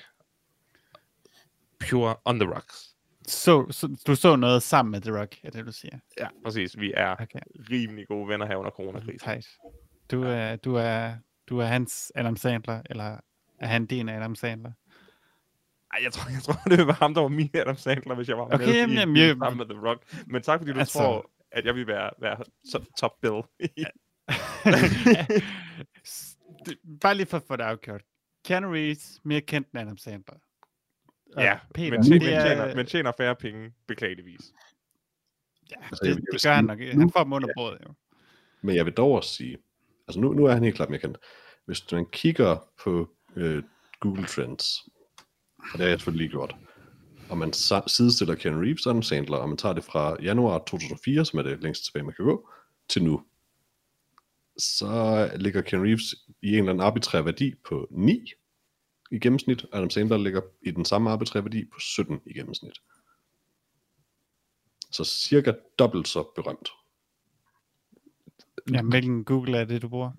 Pure on the rocks. Så, så, du så noget sammen med The Rock, er det, du siger? Ja, præcis. Vi er Okay. rimelig gode venner her under coronakrisen. Tight. Du er, du er, du er hans Adam Sandler, eller er han din Adam Sandler? Ej, jeg tror, jeg tror, det være ham, der var min Adam Sandler, hvis jeg var Okay, med jamen, jamen, jeg- sammen med The Rock. Men tak, fordi du Altså- tror, at jeg vil være, være top, bill. (laughs) Bare lige for at få det afgjort. Keanu Reeves, mere kendt end Adam Sandler. Og ja, Peter, men, tjener, det men, er, tjener, men tjener færre penge, beklageligvis. ja, Altså, jeg det, vil- jeg det gør han nok. nu- Han får dem under bordet, jo. Men jeg vil dog også sige, altså nu, nu er han helt klart mere kendt. Hvis man kigger på øh, Google Trends, og det har jeg selvfølgelig lige gjort, og man sidestiller Ken Reeves og Adam Sandler, og man tager det fra januar 2004, som er det længste tilbage, man kan gå, til nu, så ligger Ken Reeves i en eller anden arbitrær værdi på 9 i gennemsnit, og Adam Sandler ligger i den samme arbitrære værdi på 17 i gennemsnit. Så cirka dobbelt så berømt. Ja, hvilken Google er det, du bruger?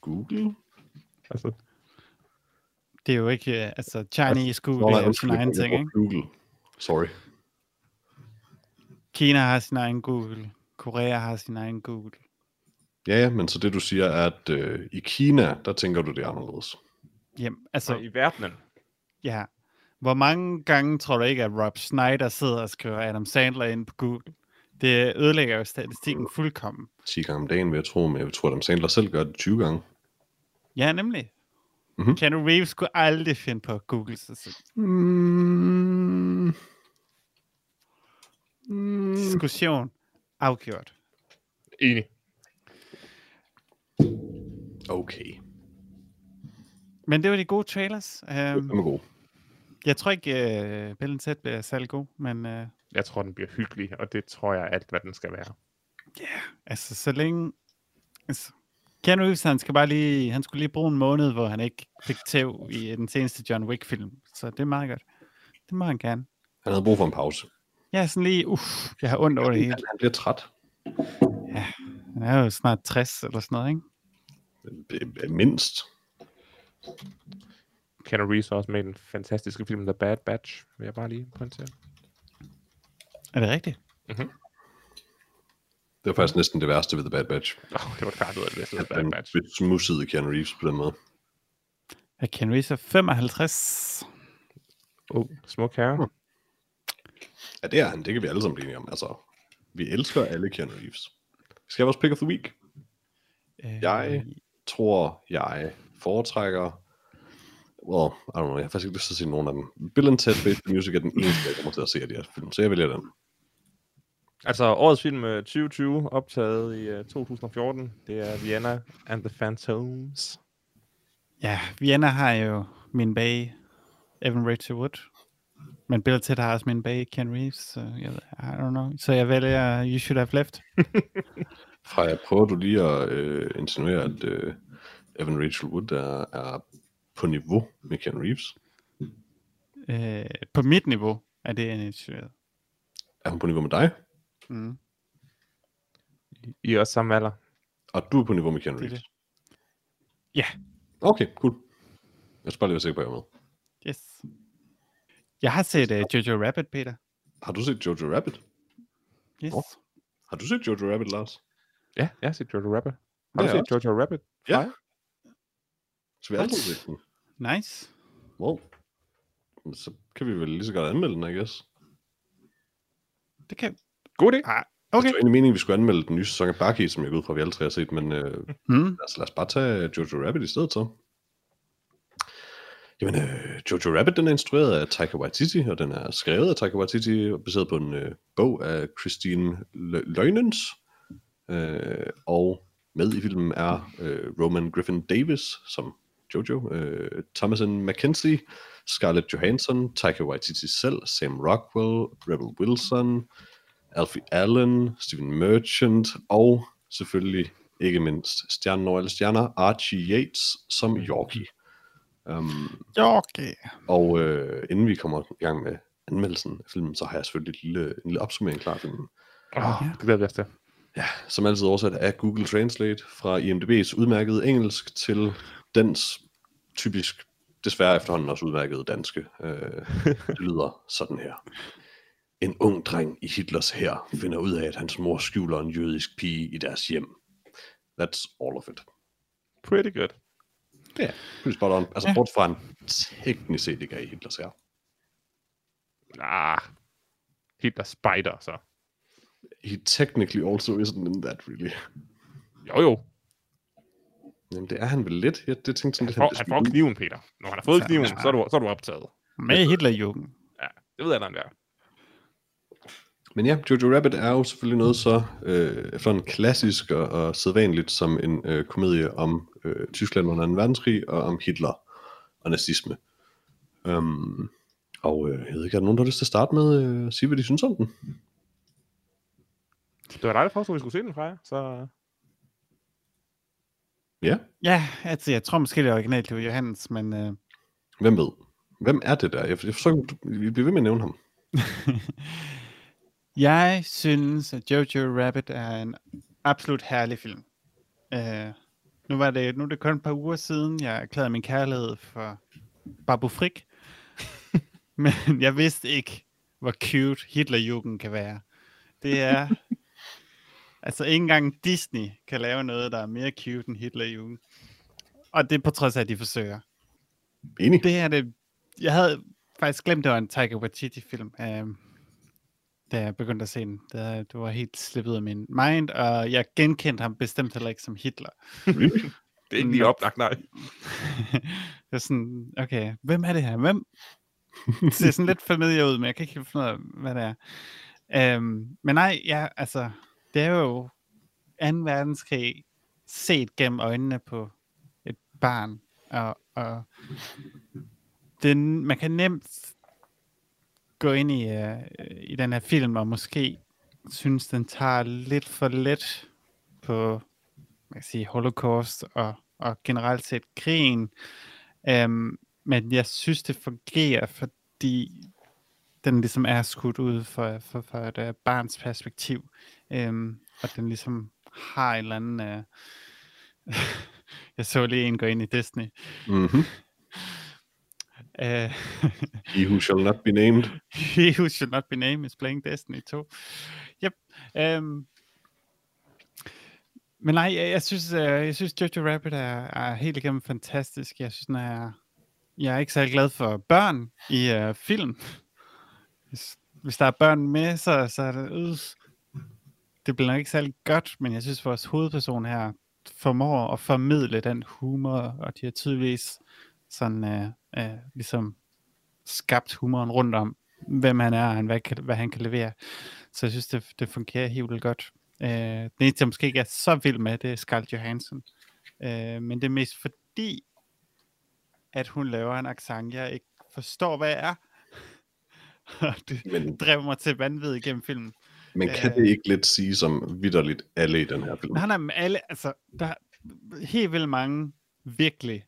Google? Altså, Det er jo ikke, øh, altså Chinese Google Nå, er jo sin egen ting, ikke? Google. Sorry. Kina har sin egen Google. Korea har sin egen Google. Ja, ja, men så det du siger er, at øh, i Kina, der tænker du det er anderledes. Jamen, så altså, i verdenen. ja. Hvor mange gange tror du ikke, at Rob Schneider sidder og skriver Adam Sandler ind på Google? Det ødelægger jo statistikken fuldkommen. 10 gange om dagen, vil jeg tro, men jeg tror, at Adam Sandler selv gør det 20 gange. Ja, nemlig. Mhm. Mm-hmm. Keanu Reeves skulle aldrig finde på google sig selv. Mm. Mm. Diskussion afgjort. Enig. Okay, Men det var de gode trailers. det Um, er god. jeg tror ikke, uh, Bill Ted bliver særlig god, men uh, Jeg tror, den bliver hyggelig, og det tror jeg alt, hvad den skal være. altså, så længe... Altså, Keanu Reeves, han, skal bare lige, han skulle lige bruge en måned, hvor han ikke fik tæv i den seneste John Wick-film. Så det er meget godt. Det må han gerne. Han havde brug for en pause. Er sådan lige, uff, jeg har ondt over det hele. Han, bliver træt. Han er jo snart 60 eller sådan noget, ikke? Øh, Mindst. Keanu Reeves også med i den fantastiske film The Bad Batch, vil jeg bare lige pointere. Er det rigtigt? Det var faktisk næsten det værste ved The Bad Batch. Oh, det var klart ud af det bedste, The At Bad den Batch. smussede Keanu Reeves på den måde. Er Keanu Reeves er 55? Oh, smuk herre. Ja, det er han. Det kan vi alle sammen blive enige om. Altså, vi elsker alle Keanu Reeves. Vi skal have vores pick of the week. Øh, Jeg tror, jeg foretrækker... Well, I don't know, jeg har faktisk ikke lyst til at se nogen af dem. Bill and Ted Face the Music er den eneste, jeg kommer til at se af de her film, så jeg vælger den. Altså, årets film øh, 2020, optaget i uh, 2014, det er Vienna and the Phantoms. Ja, Vienna har jo min bag, Evan Rachel Wood. Men Bill Ted har også min bag, Ken Reeves. Så jeg, I don't know. Så jeg vælger You Should Have Left. (laughs) Freja, prøver du lige at øh, insinuere, at øh, Evan Rachel Wood er, er på niveau med Ken Reeves? Øh, på mit niveau er det initieret. Er hun på niveau med dig? Mm. I er også samme alder. Og du er på niveau med Ken Det Reeves? det. Ja. Okay, cool. Jeg skal bare lige være sikker på, at jeg er med. Yes. Jeg har set uh, Jojo Rabbit, Peter. Har du set Jojo Rabbit? Yes. Nå. Har du set Jojo Rabbit, Lars? Ja, jeg har set Jojo Rabbit. Har Det du set Jojo Rabbit? Ja. Den. Nice. Wow. Så kan vi vel lige så godt anmelde den, I guess. Det kan... God idé. Ah, Okay. Det var egentlig meningen, at vi skulle anmelde den nye sæson af Bucky, som jeg går ud fra, vi alle tre har set, men øh, Mm. altså, lad os bare tage Jojo Rabbit i stedet så. Jamen, øh, Jojo Rabbit, den er instrueret af Taika Waititi, og den er skrevet af Taika Waititi, og baseret på en øh, bog af Christine Le- Leunens. Øh, og med i filmen er øh, Roman Griffin Davis som Jojo, øh, Thomasin McKenzie, Scarlett Johansson, Taika Waititi selv, Sam Rockwell, Rebel Wilson, Alfie Allen, Stephen Merchant, og selvfølgelig ikke mindst stjernen over alle stjerner, Archie Yates som Yorkie. Um, Okay. og øh, inden vi kommer i gang med anmeldelsen af filmen, så har jeg selvfølgelig et lille, en lille opsummering klar til den. Oh, det glæder vi os til. Ja, som altid oversat af Google Translate fra IMDb's udmærkede engelsk til dens typisk, desværre efterhånden også udmærkede danske. Øh, (laughs) lyder sådan her. En ung dreng i Hitlers hær finder ud af, at hans mor skjuler en jødisk pige i deres hjem. That's all of it. Pretty good. Ja, pretty spot on. Altså, Ja. bort fra en teknisk set ikke er i Hitlers hær. Ah, Hitler spider, så. He technically also isn't in that, really. Jo, jo. Jamen, det er han vel lidt. Jeg, det tænkte sådan Han får, han smidt får kniven, Peter. Når han har fået Så- kniven, så er du, så er du optaget. Med Hitlerjugend. Ja, det ved jeg, der er. Men ja, Jojo Rabbit er jo selvfølgelig noget så øh, efterhånden klassisk og, og sædvanligt som en øh, komedie om øh, Tyskland under 2. verdenskrig og om Hitler og nazisme. Um, og øh, jeg ved ikke, er der nogen, der har lyst til at starte med øh, at sige, hvad de synes om den? Det var dig, der foreslog, at vi skulle se den, Freja. Så Ja, Ja, altså, jeg tror måske, det er originalt, det var Johannes, men øh, hvem ved? Hvem er det der? Jeg, jeg du- vi bliver ved med at nævne ham. (laughs) jeg synes, at Jojo Rabbit er en absolut herlig film. Øh, nu, var det, nu er det kun et par uger siden, jeg erklærede min kærlighed for Babu Frik. (laughs) men jeg vidste ikke, hvor cute Hitlerjugend kan være. Det er... altså, ikke engang Disney kan lave noget, der er mere cute end Hitlerjugend. Og det er på trods af, at de forsøger. Enig? Det er det. Jeg havde faktisk glemt, det var en Taika Waititi-film, øhm, da jeg begyndte at se den. Det, det var helt slippet af min mind, og jeg genkendte ham bestemt heller ikke som Hitler. Det er ikke lige oplagt, nej. (laughs) det er sådan, okay, hvem er det her? Hvem? Det ser sådan lidt familiar ud, men jeg kan ikke helt finde ud af, hvad det er. Øhm, men nej, ja, altså, det er jo 2. verdenskrig set gennem øjnene på et barn, og, og den, man kan nemt gå ind i, uh, i den her film, og måske synes, den tager lidt for let på man kan sige, holocaust og, og generelt set krigen. Um, men jeg synes, det fungerer, fordi den ligesom er skudt ud fra, for, for et uh, barns perspektiv. Um, og den ligesom har en eller anden... Uh, (laughs) jeg så lige en gå ind i Disney. Mm-hmm. Uh, (laughs) He who shall not be named. (laughs) He who should not be named is playing Destiny 2. Yep. Um, men nej, jeg, jeg synes, uh, jeg synes Jojo Rabbit er, er helt igennem fantastisk. Jeg synes, den er, jeg er ikke særlig glad for børn i uh, film. Hvis, hvis der er børn med, så, så er det, øh, det bliver nok ikke særlig godt, men jeg synes, vores hovedperson her formår at formidle den humor, og de har tydeligvis sådan, uh, uh, ligesom skabt humoren rundt om, hvem han er, og hvad, kan, hvad han kan levere. Så jeg synes, det, det fungerer helt vildt godt. Øh, den eneste, jeg måske ikke er så vild med, det er Scarlett Johansson. Øh, men det er mest fordi, at hun laver en accent, jeg ikke forstår, hvad er. (laughs) Og det Men, drev mig til vanvid igennem filmen. Men kan Øh. det ikke lidt sige som vidderligt alle i den her film? Nej, nej, men alle, altså, der er helt vildt mange virkelig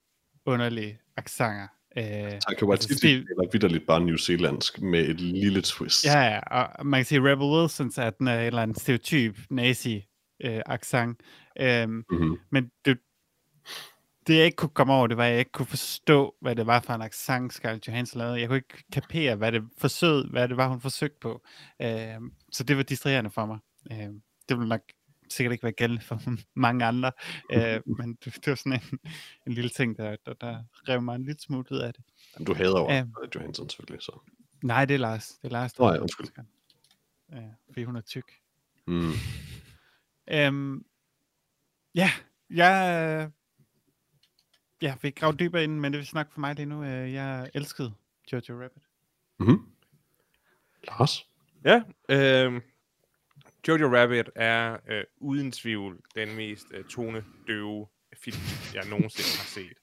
underlige accenter. Øh, Taika Waititi altså, eller vidderligt bare New Zealandsk med et lille twist. Ja, ja, og man kan sige, Rebel Wilson er den er en eller anden stereotyp nazi øh, accent. Øhm, Mm-hmm. men det, det jeg ikke kunne komme over, det var, at jeg ikke kunne forstå, hvad det var for en accent, Scarlett Johansson lavede. Jeg kunne ikke kapere, hvad det forsøgte, hvad det var, hun forsøgte på. Øhm, så det var distraherende for mig. Øhm, det ville nok sikkert ikke være gældende for (laughs) mange andre, øh, (laughs) men det, det var sådan en, en lille ting, der, der, der rev mig en lille smule ud af det. Du hader Ja. uh, Johansson selvfølgelig, så. Nej, det er Lars. Det er Lars, der ja, er undskyld. Ja, fordi hun er tyk. Mm. Øhm, ja, jeg, jeg fik gravet dybere ind, men det vil snakke for mig lige nu. Øh, jeg elskede Jojo Rabbit. Mm-hmm. Lars? Ja, øh, Jojo Rabbit er øh, uden tvivl den mest øh, tonedøve film, jeg nogensinde har set.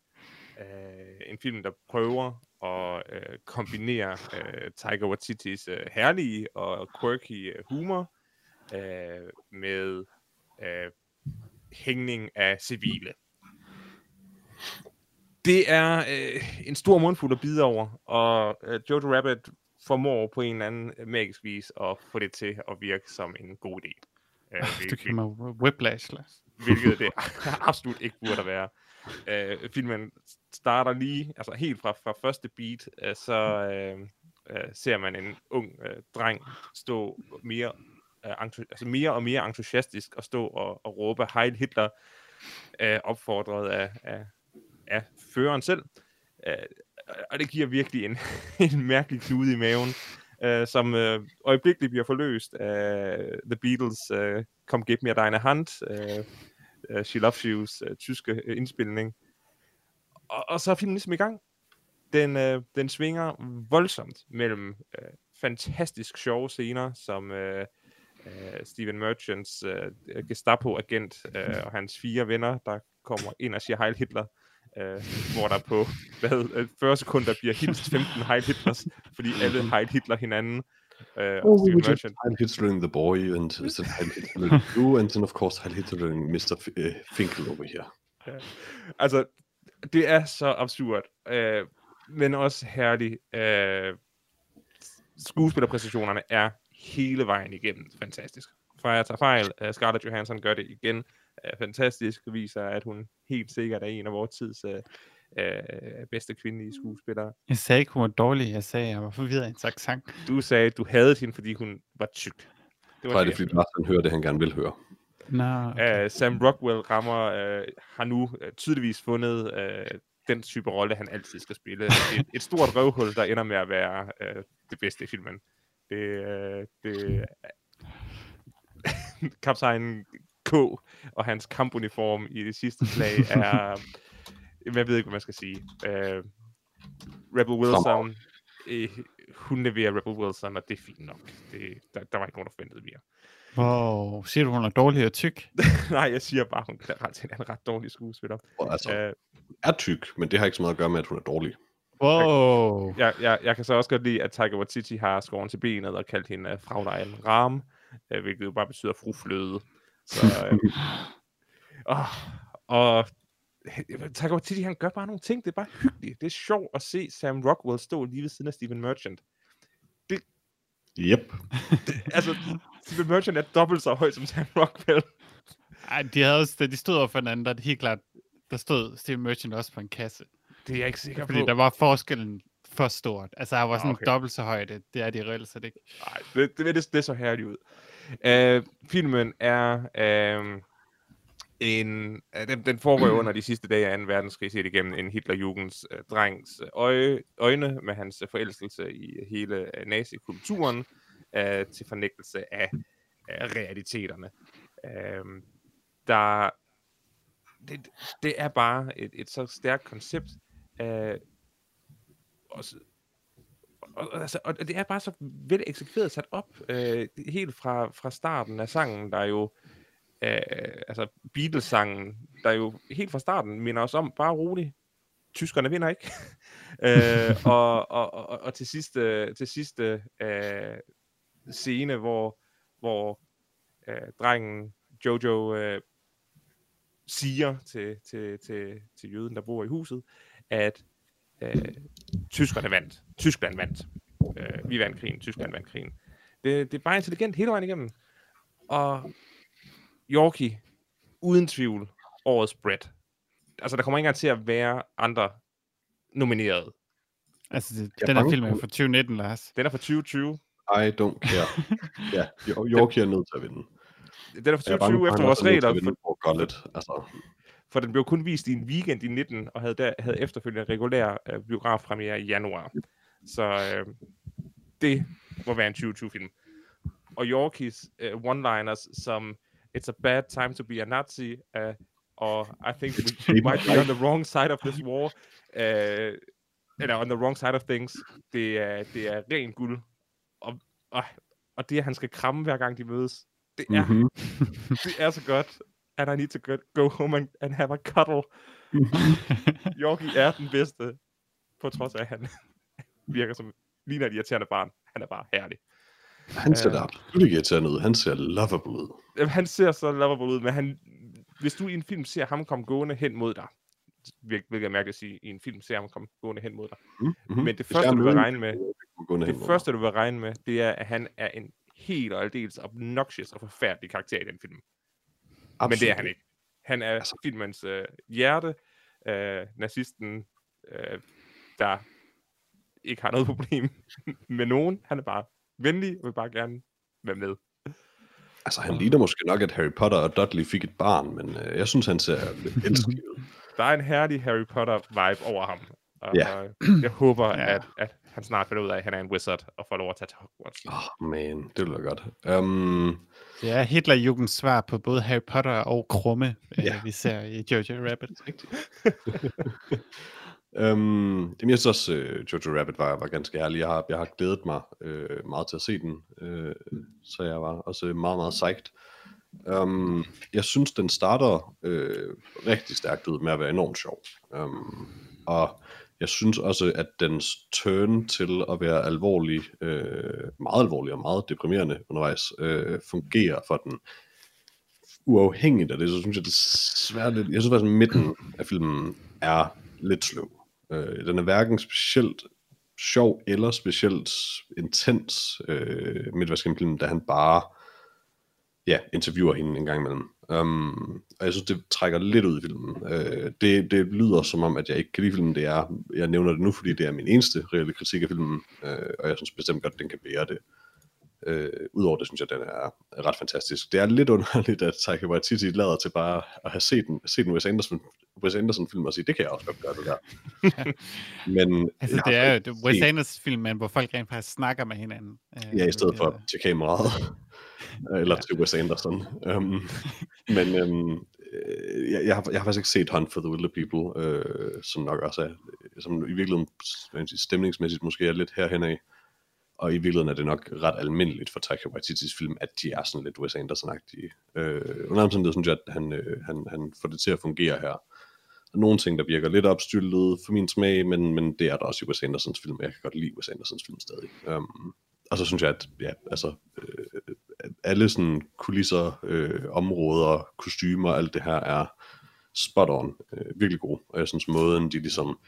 Øh, en film, der prøver at øh, kombinere øh, Taika Waititis øh, herlige og quirky øh, humor øh, med øh, hængning af civile. Det er øh, en stor mundfuld at bide over, og øh, Jojo Rabbit formår på en eller anden magisk vis at få det til at virke som en god idé. Øh, Oh, hvil- du giver mig whiplash, Lars. hvilket det (laughs) (laughs) absolut ikke burde være. Øh, filmen starter lige, altså helt fra, fra første beat, øh, så øh, øh, ser man en ung øh, dreng stå mere, øh, altså mere og mere entusiastisk og stå og, og råbe Heil Hitler, øh, opfordret af, af, af føreren selv. Øh, og det giver virkelig en, (laughs) en mærkelig knude i maven, øh, som øh, øjeblikkeligt bliver forløst af The Beatles' øh, Come Give Me Deine Hand, øh, øh, She Loves You's øh, tyske øh, indspilning. Og, og så er filmen ligesom i gang. Den, øh, den svinger voldsomt mellem øh, fantastisk sjove scener, som øh, øh, Steven Merchants øh, Gestapo-agent øh, og hans fire venner, der kommer ind og siger Heil Hitler, øh, hvor der på hvad, øh, 40 sekunder bliver hilst 15 Heil Hitlers, fordi alle Heil Hitler hinanden. Øh, og Oh, we just Heil Hitlering the boy, and then (laughs) Heil Hitlering you, and then of course Heil Hitlering Mr. F- uh, Finkel over here. Altså, det er så absurd, øh, men også herligt. Øh, skuespillerpræstationerne er hele vejen igennem fantastisk. For jeg tager fejl, uh, Scarlett Johansson gør det igen uh, fantastisk, viser, at hun helt sikkert er en af vores tids uh, uh, bedste kvindelige skuespillere. Jeg sagde ikke, hun var dårlig. Jeg sagde, jeg var forvirret af en slags sang. Du sagde, at du havde hende, fordi hun var tyk. Det Så er det, fordi Lars han hører det, han gerne vil høre. Nå, okay. Uh, Sam Rockwell rammer, uh, har nu uh, tydeligvis fundet uh, den type rolle, han altid skal spille. Et, et stort røvhul, der ender med at være uh, det bedste i filmen. Det, uh, det (laughs) kaptajn K og hans kampuniform i det sidste slag (laughs) er, jeg ved ikke, hvad man skal sige. Uh, Rebel Wilson, uh, hun leverer Rebel Wilson, og det er fint nok. Det, der, der var ikke nogen, der forventede mere. Wow, siger du, hun er dårlig og tyk? (laughs) Nej, jeg siger bare, hun er ret, en ret dårlig skuespiller. Og altså, Øh, er tyk, men det har ikke så meget at gøre med, at hun er dårlig. Wow. jeg, jeg, jeg kan så også godt lide, at Taika Waititi har skåret til benet og kaldt hende uh, Fraulein Ram, uh, hvilket jo bare betyder frufløde. Så, uh, og, og Taika Waititi, han gør bare nogle ting, det er bare hyggeligt. Det er sjovt at se Sam Rockwell stå lige ved siden af Steven Merchant. Yep. Altså, Steven Merchant er dobbelt så høj som Sam Rockwell. Ej, de, havde også, de stod over for hinanden, der er det helt klart, der stod Steve Merchant også på en kasse. Det er jeg ikke sikker Fordi på. der var forskellen for stort. Altså, han var sådan okay. dobbelt så højde. Det er de reelt set ikke. Nej, det, det, det, det så herligt ud. Uh, filmen er uh, en, uh, den, den foregår jo (clears throat) under de sidste dage af 2. verdenskrig, set igennem en Hitlerjugends uh, drengs uh, øje, øjne med hans uh, forelskelse i hele uh, nazikulturen uh, til fornægtelse af uh, realiteterne. Uh, der, det, det er bare et, et så stærkt koncept. Uh, også, og, og, altså, og det er bare så vel eksekveret sat op, øh, helt fra, fra starten af sangen, der er jo, øh, altså Beatles-sangen, der er jo helt fra starten minder os om, bare roligt, tyskerne vinder ikke. (laughs) øh, og, og, og, og til sidste, til sidste øh, scene, hvor, hvor øh, drengen Jojo øh, siger til, til, til, til jøden, der bor i huset, at øh, tyskerne vandt. Tyskland vandt. Øh, vi vandt krigen, Tyskland vandt krigen. Det, det er bare intelligent hele vejen igennem. Og Yorkie, uden tvivl, årets Brett. Altså, der kommer ikke engang til at være andre nomineret. Altså, det, den her film er for- fra 2019, Lars. Den er fra 2020. I don't care. ja, (laughs) Yorkie er nødt til at vinde. Den er fra Jeg er bange 2020 for, efter han vores også er nødt til regler, at vinde for, for Gullet. Altså, for den blev kun vist i en weekend i 19, og havde, der, havde efterfølgende regulær øh, biografpremiere i januar. Så øh, det må være en 2020-film. Og Yorkies øh, one-liners som It's a bad time to be a Nazi, uh, og I think we, might be on the wrong side of this war. Uh, eller on the wrong side of things. Det er, det er ren guld. Og, og, og det, at han skal kramme hver gang de mødes, det er, Mhm. (laughs) det er så godt. And I need to go, go home and, and have a cuddle. (laughs) Yorkie er den bedste, på trods af, at han (laughs) virker som ligner et irriterende barn. Han er bare herlig. Han ser Øh. da absolut ikke irriterende ud. Han ser lovable ud. Jamen, han ser så lovable ud, men han, hvis du i en film ser ham komme gående hen mod dig, hvil- hvilket jeg mærke at sige, i en film ser ham komme gående hen mod dig. Mm-hmm. Men det første, du vil regne med, det det første, du vil regne med, det er, at han er en helt og aldeles obnoxious og forfærdelig karakter i den film. Men det er han ikke. Han er altså. filmens øh, hjerte, øh, nazisten, øh, der ikke har noget (laughs) problem med nogen. Han er bare venlig og vil bare gerne være med. Altså, han ligner måske nok, at Harry Potter og Dudley fik et barn, men øh, jeg synes, han ser lidt elsket ud. (laughs) Der er en herlig Harry Potter-vibe over ham. Og Ja. øh, jeg håber, Ja. at, at han snart finder ud af, at han er en wizard og får lov at tage til Hogwarts. Åh, oh, man, det være godt. Um, Det er Hitlerjugens svar på både Harry Potter og Krumme, (laughs) Ja. ja. vi ser i Jojo Rabbit. um, (laughs) jamen, jeg synes også, uh, Jojo Rabbit var, var ganske ærlig. Jeg har, jeg har glædet mig uh, meget til at se den, uh, så jeg var også meget, meget psyched. Um, jeg synes, den starter uh, rigtig stærkt ud med at være enormt sjov. Um, og jeg synes også, at dens turn til at være alvorlig, øh, meget alvorlig og meget deprimerende undervejs, øh, fungerer for den. Uafhængigt af det, så synes jeg desværre lidt, jeg synes faktisk, at midten af filmen er lidt sløv. Øh, den er hverken specielt sjov eller specielt intens øh, midtvejsgennem da han bare ja, interviewer hende en gang imellem. Um, og jeg synes, det trækker lidt ud i filmen. Uh, det, det lyder som om, at jeg ikke kan lide filmen. Det er, jeg nævner det nu, fordi det er min eneste reelle kritik af filmen, uh, og jeg synes bestemt godt, at den kan bære det. Uh, Udover det, synes jeg, at den er ret fantastisk. Det er lidt underligt, at Taika Waititi lader til bare at have set en, set en Wes Anderson, Wes Anderson film og sige, det kan jeg også godt gøre, det der. (laughs) Men Altså, det er jo det Wes set- Anderson film, hvor folk rent faktisk snakker med hinanden. Øh, Ja, i stedet for til kameraet. Eller til Wes Anderson. Um, (laughs) men um, jeg, jeg, har, jeg har faktisk ikke set Hunt for the Wilder People, øh, som nok også er, som i virkeligheden stemningsmæssigt måske er lidt herhen af. Og i virkeligheden er det nok ret almindeligt for Taika Waititis film, at de er sådan lidt Wes Anderson-agtige. Øh, under omstændighed synes jeg, at han, øh, han, han får det til at fungere her. Der er nogle ting, der virker lidt opstyltet for min smag, men, men det er der også i Wes Andersons film. Jeg kan godt lide Wes Andersons film stadig. Um, og så synes jeg, at ja, altså, øh, alle sådan kulisser, øh, områder, kostymer, alt det her er spot on, øh, virkelig god. Og jeg synes, måden de ligesom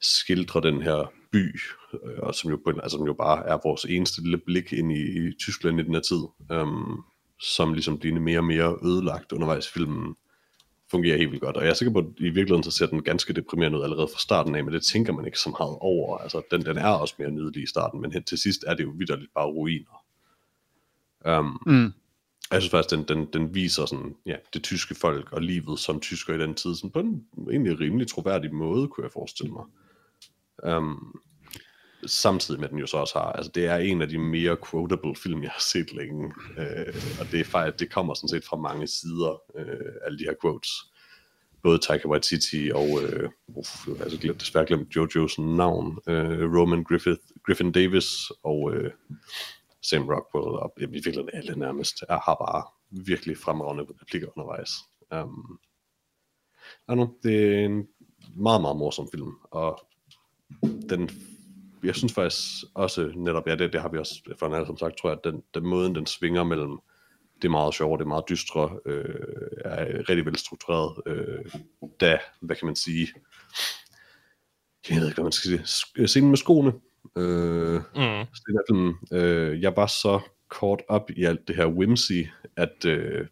skildrer den her by, øh, og som jo, på en, altså, som jo bare er vores eneste lille blik ind i, i Tyskland i den her tid, øh, som ligesom bliver mere og mere ødelagt undervejs i filmen, fungerer helt vildt godt. Og jeg er sikker på, at i virkeligheden så ser den ganske deprimerende ud allerede fra starten af, men det tænker man ikke så meget over. Altså, den, den er også mere nydelig i starten, men hen til sidst er det jo vidderligt bare ruiner. Um, Mm. jeg synes faktisk, den, den, den viser sådan, ja, det tyske folk og livet som tysker i den tid, sådan på en egentlig rimelig troværdig måde, kunne jeg forestille mig. Um, samtidig med at den jo så også har, altså det er en af de mere quotable film, jeg har set længe, øh, og det er faktisk, det kommer sådan set fra mange sider, øh, alle de her quotes. Både Taika Waititi og, øh, uf, jeg har altså glemt, desværre glemt Jojos navn, øh, Roman Griffith, Griffin Davis og øh, Sam Rockwell, og i virkeligheden alle nærmest, er, har bare virkelig fremragende replikker undervejs. Um, I know, det er en meget, meget morsom film, og den, jeg synes faktisk også netop, ja, det, det har vi også for alle som sagt, tror jeg, at den, den måden, den svinger mellem det er meget sjovt, det er meget dystre, øh, er rigtig velstruktureret, øh, da, hvad kan man sige, jeg ved ikke, hvad man skal sige, Sk- scenen med skoene, øh, Mm. så det øh, jeg var så kort op i alt det her whimsy, at øh,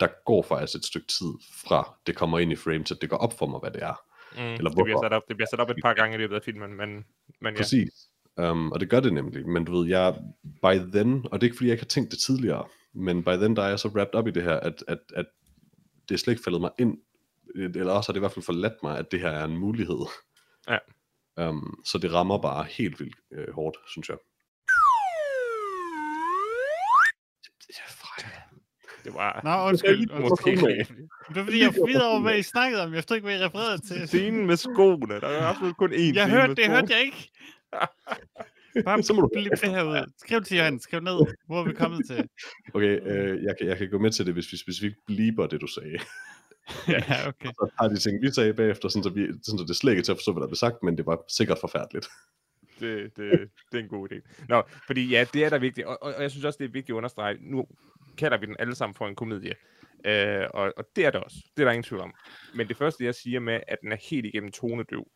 der går faktisk et stykke tid fra det kommer ind i frame, til det går op for mig, hvad det er. Mm. Eller det, bliver hvorfor? sat op, det bliver sat op et par gange i løbet af filmen, men, men ja. Præcis. Um, og det gør det nemlig, men du ved, jeg, by then, og det er ikke fordi, jeg ikke har tænkt det tidligere, men by then, der er jeg så wrapped up i det her, at, at, at det er slet ikke faldet mig ind, eller også har det i hvert fald forladt mig, at det her er en mulighed. Ja. Um, så det rammer bare helt vildt øh, hårdt, synes jeg. Det var... Nå, undskyld. Måske undskyld. ikke. Det var fordi, jeg forvirrede over, hvad I snakkede om. Jeg forstod ikke, hvad I refererede til. Scenen med skoene. Der er absolut kun én Jeg hørte det, hørte jeg ikke. Bare (laughs) Så må du- blip det her ud. Skriv til Johan, skriv ned. Hvor er vi kommet til? Okay, øh, jeg, kan, jeg kan gå med til det, hvis vi specifikt bleeper det, du sagde. (laughs) ja, okay. Så har de ting, vi sagde bagefter, sådan, så, vi, sådan, så det slet ikke til at forstå, hvad der blev sagt, men det var sikkert forfærdeligt det, det, det er en god idé. Nå, fordi ja, det er da vigtigt, og, og, og jeg synes også, det er vigtigt at understrege, nu kalder vi den alle sammen for en komedie, øh, og, og det er det også, det er der ingen tvivl om. Men det første, jeg siger med, at den er helt igennem tonedøv,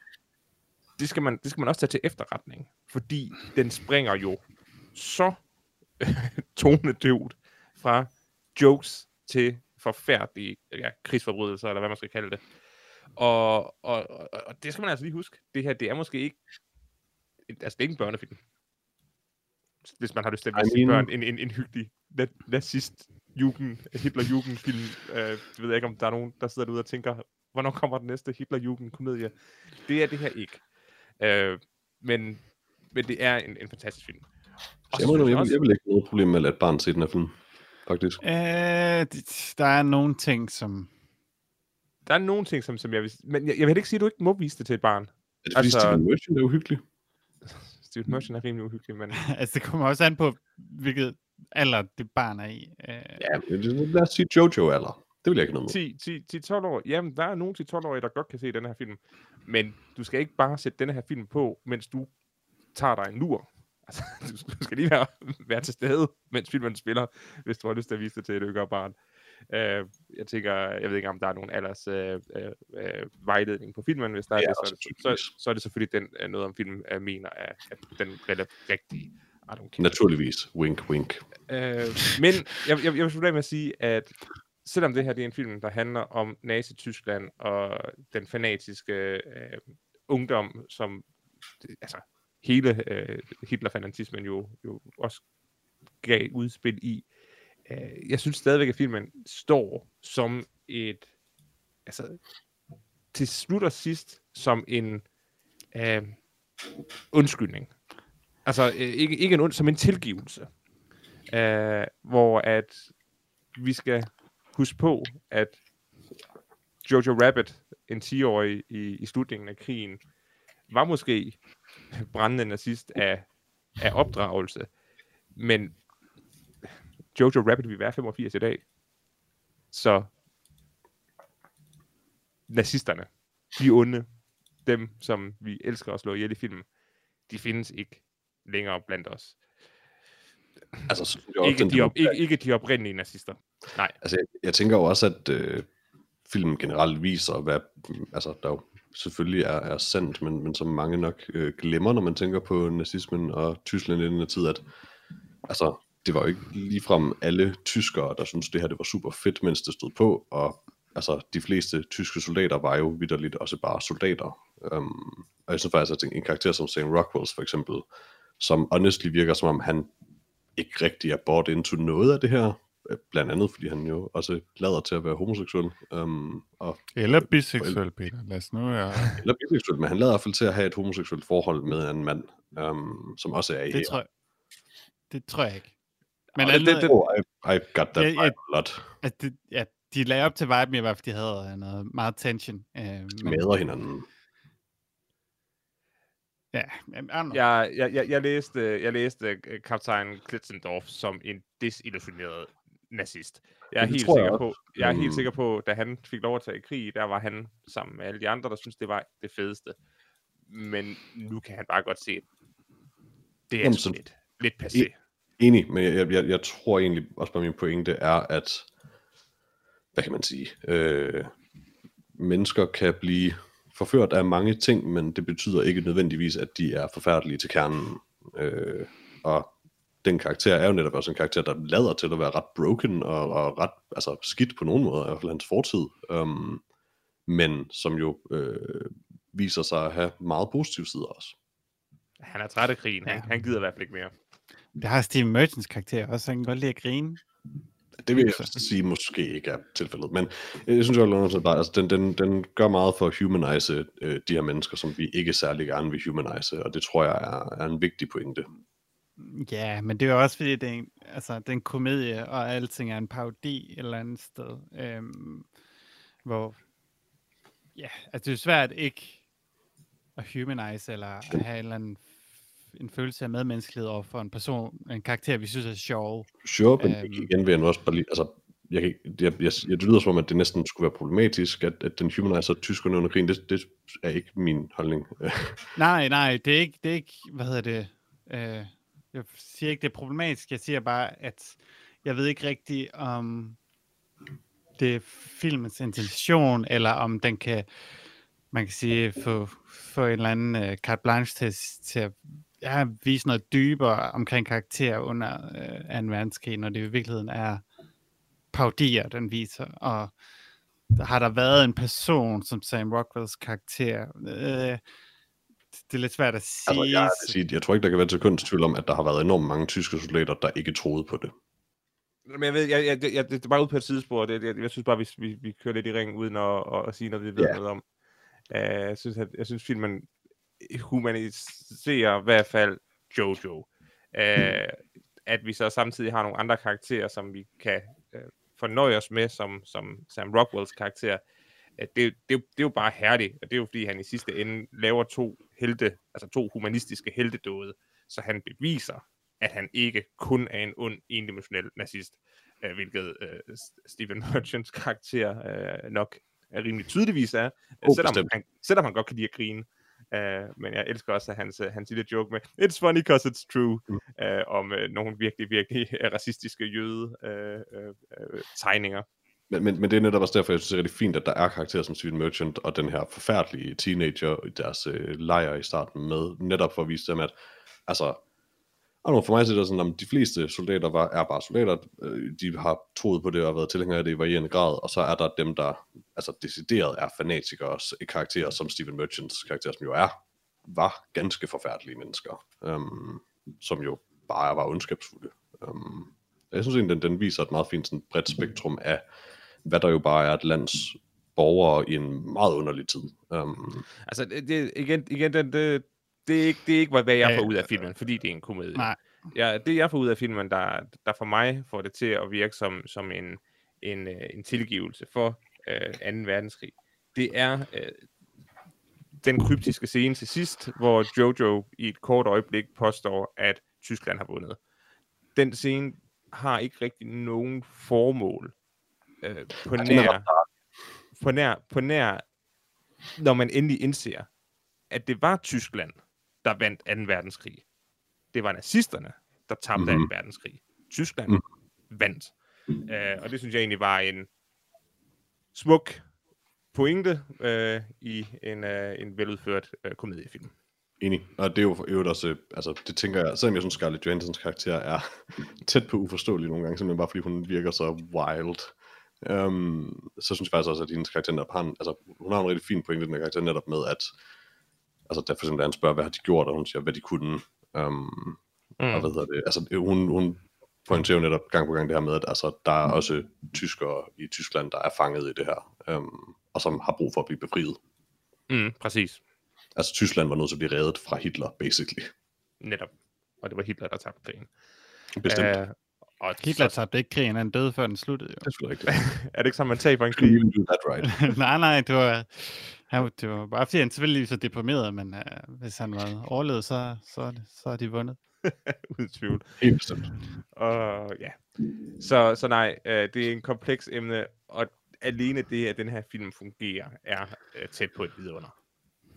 det skal man, det skal man også tage til efterretning, fordi den springer jo så (laughs) tonedøvt fra jokes til forfærdelige ja, krigsforbrydelser, eller hvad man skal kalde det. Og, og, og, og det skal man altså lige huske. Det her, det er måske ikke altså det er ikke en børnefilm. Hvis man har lyst til at vise mean- børn en, en, en hyggelig na- nazist jugend, hitler jugend film. Øh, det ved jeg ikke, om der er nogen, der sidder derude og tænker, hvornår kommer den næste hitler jugend komedie? Det er det her ikke. Øh, men, men det er en, en fantastisk film. Og Så jeg, må, jeg, også- jeg vil ikke have noget problem med at lade et barn se den her film, faktisk. Øh, der er nogle ting, som... Der er nogle ting, som, som jeg vil... Men jeg, jeg vil ikke sige, at du ikke må vise det til et barn. Er det fordi Altså-. Steven Merchant er uhyggelig? Steven Merchant er rimelig uhyggelig, men... (laughs) Altså, det kommer også an på, hvilket alder det barn er i. Øh, Ja, det- lad os sige Jojo alder. Det vil jeg ikke noget med. 10, 10, 10 12 år. Jamen, der er nogle 10-12-årige, der godt kan se den her film. Men du skal ikke bare sætte den her film på, mens du tager dig en lur. (laughs) Altså, du skal, du skal lige være, være til stede, mens filmen spiller, hvis du har lyst til at vise det til et yngre barn. Uh, jeg tænker, jeg ved ikke, om der er nogen alders uh, uh, uh, vejledning på filmen. Hvis der er Ja, det, så, er det- så, så er det selvfølgelig den, uh, noget om filmen uh, mener, at, at den er rigtig. I don't care. Naturligvis. Wink, wink. Øh, men jeg, jeg, jeg vil slutte med at sige, at selvom det her det er en film, der handler om Nazi-Tyskland og den fanatiske øh, ungdom, som altså hele øh, Hitler-fanatismen jo, jo også gav udspil i, øh, jeg synes stadigvæk, at filmen står som et, altså til slut og sidst, som en øh, undskyldning. Altså øh, ikke, ikke en und, som en tilgivelse øh, hvor at vi skal huske på, at Jojo Rabbit, en 10-årig i, i slutningen af krigen, var måske brændende nazist af, af opdragelse, men Jojo Rabbit vil være 85 i dag. Så nazisterne, de onde, dem som vi elsker at slå ihjel i filmen, de findes ikke længere blandt os. Altså, så også, Ikke de, op, ikke, ikke de oprindelige nazister. Nej. Altså, jeg, jeg tænker jo også, at øh, filmen generelt viser, hvad altså, der jo selvfølgelig er, er sandt, men, men som mange nok øh, glemmer, når man tænker på nazismen og Tyskland i den her tid, at altså, det var jo ikke ligefrem alle tyskere, der syntes, det her det var super fedt, mens det stod på, og altså, de fleste tyske soldater var jo vidderligt også bare soldater. Um, og jeg synes faktisk, at en karakter som Sam Rockwells for eksempel, som honestly virker som om han ikke rigtig er bought into noget af det her, øh, blandt andet fordi han jo også lader til at være homoseksuel, um, og, Eller biseksuel, Peter. Lad os nu... Ja. (laughs) eller biseksuel, men han lader i hvert fald til at have et homoseksuelt forhold med en mand, um, som også er i Det her. tror jeg, det tror jeg ikke. Men Og det- andet, det- Oh, I, I got that Ja, vibe ja. a lot. at det, ja, de lagde op til viben i hvert fald, de havde øh, noget meget tension. Øh, men, Smadrer hinanden. ja, I. Jeg, jeg, jeg, jeg læste, jeg læste øh, kaptajn Klitzendorf som en desillusioneret nazist. Jeg er, Det helt jeg sikker, også. på, jeg er Mm. helt sikker på, da han fik lov at tage i krig, der var han sammen med alle de andre, der synes det var det fedeste. Men nu kan han bare godt se, at det er Jamen, lidt, lidt passé. Enig, men jeg, jeg, jeg tror egentlig også bare min pointe er, at, hvad kan man sige, øh, mennesker kan blive forført af mange ting, men det betyder ikke nødvendigvis, at de er forfærdelige til kernen. Øh, og den karakter er jo netop også en karakter, der lader til at være ret broken og, og ret altså, skidt på nogen måde, i hvert fald hans fortid. Um, men som jo øh, viser sig at have meget positive sider også. Han er træt af krigen. Han, Ja. han gider i hvert fald ikke mere. Det har Steve Merchants karakter også, så han kan godt lide at grine. Det vil jeg sige måske ikke er tilfældet, men jeg synes jo, at bare, altså, den, den, den gør meget for at humanize øh, de her mennesker, som vi ikke særlig gerne vil humanize, og det tror jeg er, er en vigtig pointe. Ja, men det er jo også fordi, det er en, altså, det er en komedie, og alting er en parodi et eller andet sted. Øhm, hvor, ja, altså det er svært ikke at humanize, eller at have en eller anden en følelse af medmenneskelighed over for en person, en karakter, vi synes er sjov. Sure, men Øhm. igen vil jeg nu også bare lige, altså, jeg, kan jeg, jeg, jeg, det lyder som om, at det næsten skulle være problematisk, at, at den humanizer tyskerne under krigen, det, det er ikke min holdning. (laughs) Nej, nej, det er ikke, det er ikke hvad hedder det, øh, jeg siger ikke, det er problematisk, jeg siger bare, at jeg ved ikke rigtigt, om det er filmens intention, eller om den kan, man kan sige, få, få en eller anden øh, carte blanche til, til at ja, vise noget dybere omkring karakterer under øh, 2. verdenskrig, når det i virkeligheden er parodier, den viser, og der har der været en person som Sam Rockwells karakter. Øh, det er lidt svært at sige. Altså, jeg, vil sige, jeg tror ikke, der kan være til kunst tvivl om, at der har været enormt mange tyske soldater, der ikke troede på det. Men jeg ved, jeg, jeg, jeg, det er bare ud på et sidespor. Det, jeg, jeg synes bare, vi, vi, vi kører lidt i ring, uden at, at, at sige noget, vi ved Ja. noget om. Uh, jeg, synes, at, jeg synes, filmen humaniserer i hvert fald Jojo. Uh, at vi så samtidig har nogle andre karakterer, som vi kan uh, fornøje os med, som, som Sam Rockwells karakter. Uh, det, det, det, er jo bare herligt, og det er jo fordi, han i sidste ende laver to helte, altså to humanistiske heltedåde, så han beviser, at han ikke kun er en ond, endimensionel nazist, øh, hvilket øh, Stephen Merchants karakter øh, nok er rimelig tydeligvis er, Oh, oh, selvom, bestemt. han, selvom han godt kan lide at grine. Uh, men jeg elsker også hans, øh, hans lille joke med, it's funny because it's true, Mm. uh, om uh, nogle virkelig, virkelig racistiske jøde uh, uh, uh, tegninger. Men, men, men det er netop også derfor, jeg synes, det er rigtig fint, at der er karakterer som Steven Merchant og den her forfærdelige teenager i deres øh, lejr i starten med, netop for at vise dem, at altså, og for mig så er det sådan, at de fleste soldater var, er bare soldater, øh, de har troet på det og været tilhængere af det i varierende grad, og så er der dem, der altså decideret er fanatikere, også, karakterer som Steven Merchants karakter, som jo er, var ganske forfærdelige mennesker, øhm, som jo bare var ondskabsfulde. Øhm, jeg synes egentlig, den, den viser et meget fint sådan, bredt spektrum af, hvad der jo bare er et lands borgere i en meget underlig tid. Um, Altså, det, det, igen, igen den, det, det, er ikke, det er ikke, hvad jeg får ud af filmen, fordi det er en komedie. Nej. Ja, det jeg får ud af filmen, der, der for mig får det til at virke som, som en, en, øh, en tilgivelse for øh, 2. verdenskrig, det er øh, den kryptiske scene til sidst, hvor Jojo i et kort øjeblik påstår, at Tyskland har vundet. Den scene har ikke rigtig nogen formål øh, på, nær, på, nær, på nær, når man endelig indser, at det var Tyskland, der vandt 2. verdenskrig. Det var nazisterne, der tabte Mhm. 2. verdenskrig. Tyskland Mhm. vandt. Uh, og det synes jeg egentlig var en smuk pointe uh, i en, uh, en veludført uh, komediefilm. Enig. Og det er jo for øvrigt også, øh, altså det tænker jeg, selvom jeg synes Scarlett Johansons karakter er (laughs) tæt på uforståelig nogle gange, simpelthen bare fordi hun virker så wild. Um, så synes jeg faktisk også, at hendes karakter netop har en, altså hun har en rigtig fin pointe, den her karakter netop med, at altså der for eksempel, han spørger, hvad har de gjort, og hun siger, hvad de kunne. Um, mm. Og hvad hedder det, altså hun, hun pointerer jo netop gang på gang det her med, at altså, der er også tyskere i Tyskland, der er fanget i det her, um, og som har brug for at blive befriet. Mm, præcis. Altså Tyskland var nødt til at blive reddet fra Hitler, basically. Netop. Og det var Hitler, der tabte krigen. Bestemt. Uh, og Hitler så, tabte ikke krigen, han døde før den sluttede jo. Det er selvfølgelig (laughs) rigtigt. er det ikke sådan, man taber en krig? you do that right? (laughs) nej, nej, det var, han, det var bare fordi han selvfølgelig så deprimeret, men uh, hvis han var overlevet, så, så, det- så er de vundet. (laughs) Uden tvivl. Helt bestemt. Og ja. Så, så nej, øh, det er en kompleks emne, og alene det, at den her film fungerer, er øh, tæt på et vidunder.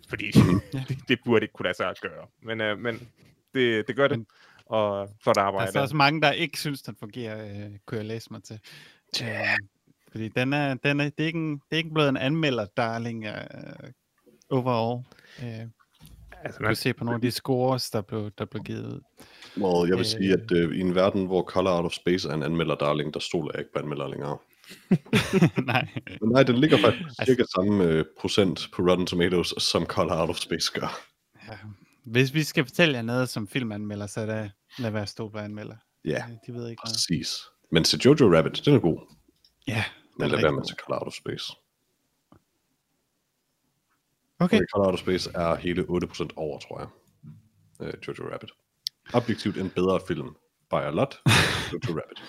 Fordi Ja. det, det burde ikke kunne lade sig at gøre. Men, øh, men det, det gør det, Men- og flot Der er arbejde. så også mange, der ikke synes, den fungerer, øh, kunne jeg læse mig til. Øh, fordi den er, den er, det, er ikke en, det er ikke blevet en anmelder, darling, øh, overall. Øh, altså, du man, kan se på nogle af de scores, der blev, der blev givet ud. Well, jeg vil Øh. sige, at øh, i en verden, hvor Color Out of Space er en anmelder darling, der stoler jeg ikke på anmelder længere. (laughs) nej. Men nej, den ligger faktisk Altså- cirka samme øh, procent på Rotten Tomatoes, som Color Out of Space gør. Ja. Hvis vi skal fortælle jer noget som filmanmelder, så er det, lad være stå på anmelder. Ja, Øh, De ved ikke noget. præcis. Men til Jojo Rabbit, den er god. Ja, Men lad være med til Color Out of Space. Okay. Color Out of Space er hele 8% over, tror jeg. Øh, Jojo Rabbit. objektivt en bedre film. By a lot. (laughs) Jojo Rabbit.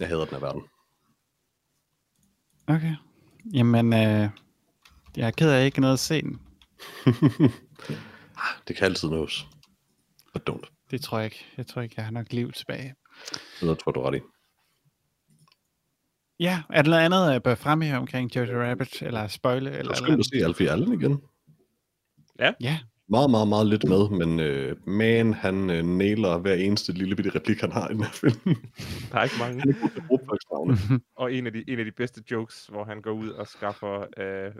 Jeg hader den af verden. Okay. Jamen, øh, jeg er ked af ikke noget at se den. (laughs) Det kan altid nås. But don't. Det tror jeg ikke. Jeg tror ikke, jeg har nok liv tilbage. Det tror du er ret i. Ja, er der noget andet, jeg bør fremhæve omkring Jojo Rabbit, eller spoile, eller Jeg eller skulle at se Alfie Allen igen. Ja, Meget, meget, meget lidt med, men øh, man, han øh, nailer hver eneste lille bitte replik, han har i den her film. Der er ikke mange. han er god til. Og en af, de, en af de bedste jokes, hvor han går ud og skaffer øh,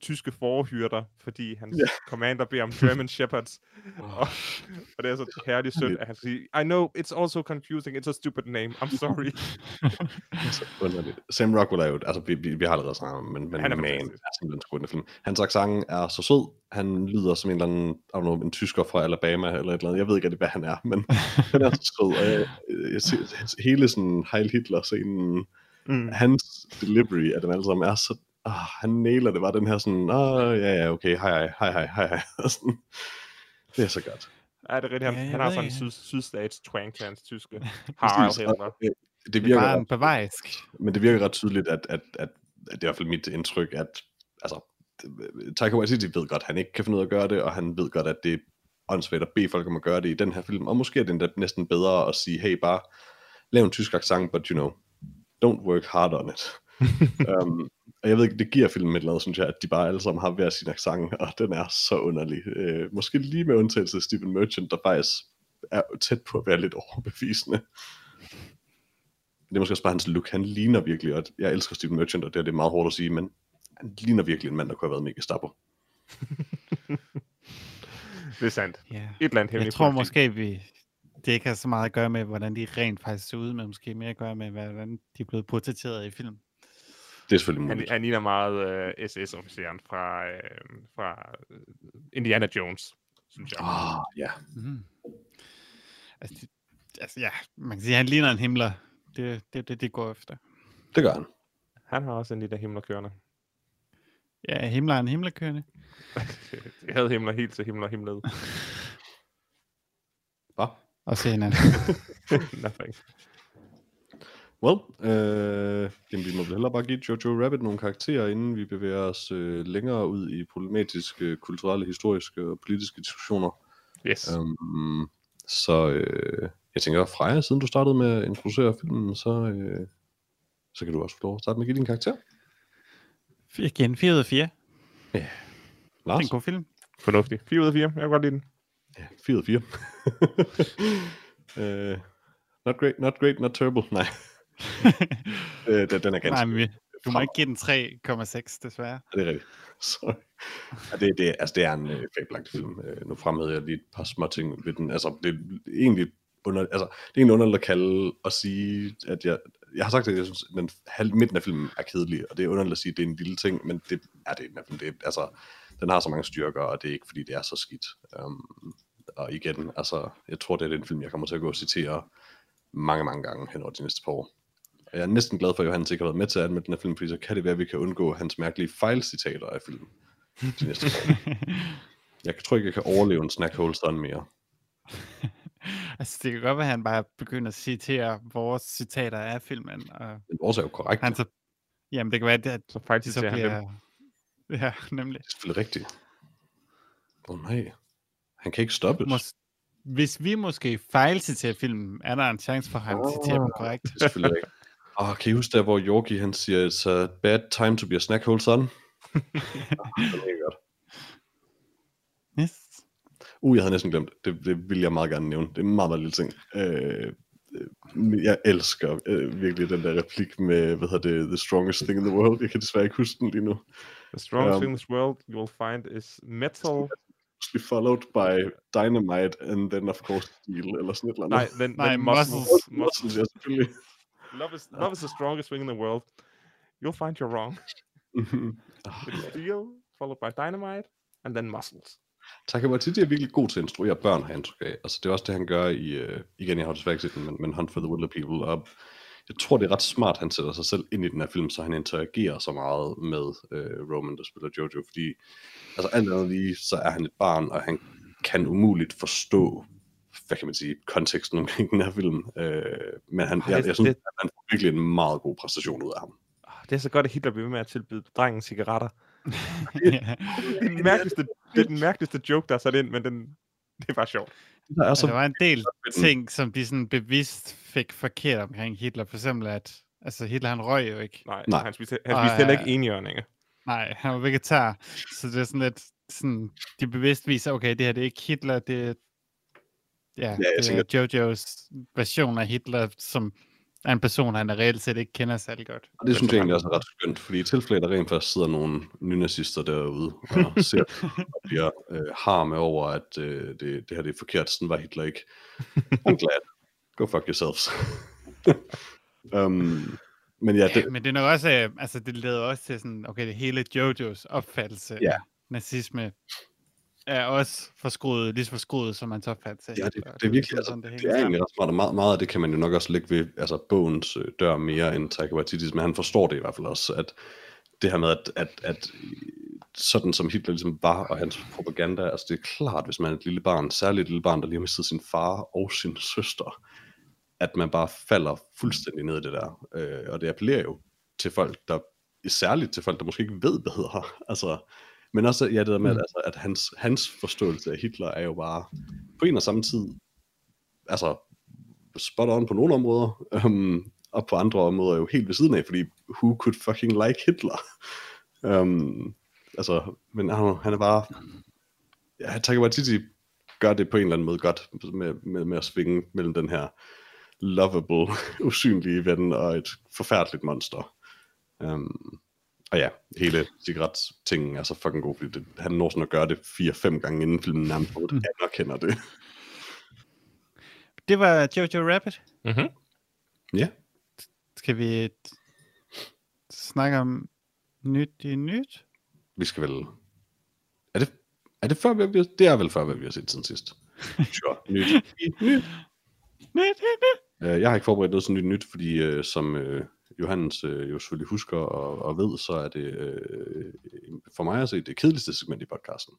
tyske forhyrter, fordi hans Ja. commander beder om German Shepherds. og, og det er så herligt sødt, at han siger, I know, it's also confusing, it's a stupid name, I'm sorry. (laughs) Sam Rockwell er jo, altså vi, vi, vi har allerede snakket om, men, men Han er man er simpelthen film. Hans accent er så sød, han lyder som en eller anden, I don't know, en tysker fra Alabama eller et eller andet. Jeg ved ikke hvad han er, men (laughs) han er så sød. Og jeg, jeg, ser, hele sådan Heil Hitler-scenen, Mm. hans delivery af dem alle sammen er så, ah, han nailer det bare den her sådan, ah, ja, ja, okay, hej, hej, hej, hej, hej, hej. Det er så godt. Ja, det er rigtigt. Han, Ja, han har sådan en syd, sydstats twang til hans tyske. (laughs) Harald Det det er virker bare ret en bevejsk. Men det virker ret tydeligt, at, at, at, at det er i hvert fald mit indtryk, at altså, Taika Waititi ved godt, at han ikke kan finde ud af at gøre det, og han ved godt, at det er åndssvagt at bede folk om at gøre det i den her film, og måske er det endda næsten bedre at sige, hey, bare lav en tysk accent, but you know, don't work hard on it. Um, (laughs) og jeg ved ikke, det giver filmen et eller andet, synes jeg, at de bare alle sammen har hver sin accent, og den er så underlig. Uh, måske lige med undtagelse af Stephen Merchant, der faktisk er tæt på at være lidt overbevisende. Det er måske også bare hans look. Han ligner virkelig, og jeg elsker Stephen Merchant, og det er det meget hårdt at sige, men han ligner virkelig en mand, der kunne have været med i Gestapo. Det er sandt. Ja. Et eller andet Jeg hemmeligt tror måske, vi, det ikke har så meget at gøre med, hvordan de rent faktisk ser ud, men måske mere at gøre med, hvordan de er blevet portrætteret i film. Det er selvfølgelig Han, muligt. han ligner meget uh, SS-officeren fra, uh, fra uh, Indiana Jones, synes jeg. Ah, ja. Mm. Altså, altså, ja, man kan sige, at han ligner en himler. Det er det, det, det går efter. Det gør han. Han har også en lille himler kørende. Ja, himler er en himlerkørende. (laughs) Jeg havde himler helt til himler himlede. Hvad? Og senere. Nothing. (laughs) Well, øh, jamen, vi må vel hellere bare give Jojo Rabbit nogle karakterer, inden vi bevæger os øh, længere ud i problematiske, kulturelle, historiske og politiske diskussioner. Yes. Um, så øh, jeg tænker, Freja, siden du startede med at introducere filmen, så, øh, så kan du også få lov at starte med at give din karakter. Igen, 4 ud af 4. Det er Lars? en god film. Fornuftigt. 4 ud af 4. Jeg kan godt lide den. Ja, 4 ud af 4. uh, (laughs) not great, not great, not terrible. Nej. Øh, den, er ganske Nej, men du må ikke give den 3,6, desværre. Ja, det er rigtigt. Sorry. Ja, det, det, altså, det er en øh, fabelagtig film. Øh, nu fremhævede jeg lige et par små ting ved den. Altså, det er egentlig under, altså, det er egentlig underligt at kalde og sige, at jeg, jeg har sagt, at jeg synes, at den halv, midten af filmen er kedelig, og det er underligt at sige, at det er en lille ting, men det er det. i film. Det, er- altså, den har så mange styrker, og det er ikke, fordi det er så skidt. Um, og igen, altså, jeg tror, det er den film, jeg kommer til at gå og citere mange, mange gange hen over de næste par år. Og jeg er næsten glad for, at Johannes ikke har været med til at anmelde den her film, fordi så kan det være, at vi kan undgå hans mærkelige fejlcitater af filmen de næste. (laughs) Jeg tror ikke, jeg kan overleve en snack hole sådan mere. (laughs) altså, det kan godt være, at han bare begynder at citere vores citater af filmen. Og Men vores er jo korrekt. han så, jamen, det kan være, at Så faktisk så ser han dem. bliver... (laughs) Ja, nemlig. Det er selvfølgelig rigtigt. Åh oh, nej. Han kan ikke stoppes. Mås- hvis vi måske fejlciterer filmen, er der en chance for, at han citerer dem korrekt. Det er selvfølgelig rigtigt. Åh, kan I huske der, hvor Yorkie han siger, it's a bad time to be a snack hole son? (laughs) Det er godt. Yes. Uh, jeg havde næsten glemt. det. Det, vil jeg meget gerne nævne. Det er en meget, meget lille ting. Øh, øh, jeg elsker øh, virkelig den der replik med, hvad hedder det, the strongest thing in the world. Jeg kan desværre ikke huske den lige nu. The strongest Um, thing in this world you will find is metal. Be followed by dynamite, and then of course steel, eller sådan et eller andet. Nej, then, Nej, then muscles. muscles. Muscles, muscles. ja, selvfølgelig. Love is, love is the strongest thing in the world. You'll find you're wrong. (laughs) Steel, followed by dynamite, and then muscles. Taika Waititi er virkelig god til at instruere børn, har indtryk af. Altså, det er også det, han gør i, uh, igen, jeg har desværre ikke set den, men, men Hunt for the Wilder People, og jeg tror, det er ret smart, han sætter sig selv ind i den her film, så han interagerer så meget med uh, Roman, der spiller Jojo, fordi altså alt andet lige, så er han et barn, og han kan umuligt forstå, hvad kan man sige, konteksten omkring den her film. Øh, men han, Ej, jeg, jeg synes, det- han får virkelig en meget god præstation ud af ham. Ah, Det er så godt, at Hitler bliver ved med at tilbyde drengen cigaretter. (laughs) Det er den mærkeligste, det er den mærkeligste joke, der er sat ind, men den, det er bare sjovt. Der er Så så der var en del (laughs) ting, som de sådan bevidst fik forkert omkring Hitler. For eksempel, at altså Hitler han røg jo ikke. Nej, Nej. han spiste, han Og, spiste heller øh, ikke enhjørninger. Nej, han var vegetar. Så det er sådan lidt, sådan, de bevidst viser, okay, det her det er ikke Hitler, det er, ja, det tænker- er Jojos version af Hitler, som er en person, han reelt set ikke kender særlig godt. Og det synes jeg egentlig også er ret skønt, fordi i tilfælde, der rent faktisk sidder nogle nynazister derude og (laughs) ser og bliver øh, harme over, at øh, det, det her det er forkert, sådan var Hitler ikke. I'm glad. Go fuck yourselves. um, (laughs) men ja, det, Men det er nok også, øh, altså det leder også til sådan, okay, det hele Jojos opfattelse Ja. af nazisme er også forskruet, lige så forskruet, som hans opfattelse af ja, det, Hitler. det er virkelig, altså, det, det er egentlig ret smart, og meget, meget af det kan man jo nok også lægge ved altså, bogens øh, dør mere end Taika Waititi's, men han forstår det i hvert fald også, at det her med, at, at, at sådan som Hitler ligesom var, og hans propaganda, altså det er klart, hvis man er et lille barn, særligt et lille barn, der lige har mistet sin far og sin søster, at man bare falder fuldstændig ned i det der. Øh, og det appellerer jo til folk, der, særligt til folk, der måske ikke ved bedre. Altså, men også ja, det der med, at, altså, at hans, hans forståelse af Hitler er jo bare på en og samme tid, altså spot on på nogle områder, um, og på andre områder jo helt ved siden af, fordi who could fucking like Hitler? um, (laughs) altså, men han, han er bare, ja, Taika Waititi gør det på en eller anden måde godt, med, med, med at svinge mellem den her lovable, (laughs) usynlige ven og et forfærdeligt monster. Um, og ja, hele cigaret-tingen er så fucking god, fordi det, han når sådan at gøre det 4-5 gange inden filmen nærmest mm. anerkender det. Det var Jojo Rabbit. Mm-hmm. Ja, Skal vi snakke om nyt i nyt? vi skal vel... Er det, er det før, hvad vi har... Det er vel før, hvad vi har set siden sidst. (laughs) Sure. Nyt. nyt. Nyt i nyt. Uh, jeg har ikke forberedt noget sådan nyt nyt, fordi uh, som uh, Johannes uh, jo selvfølgelig husker og, og ved, så er det uh, for mig at se det kedeligste segment i podcasten.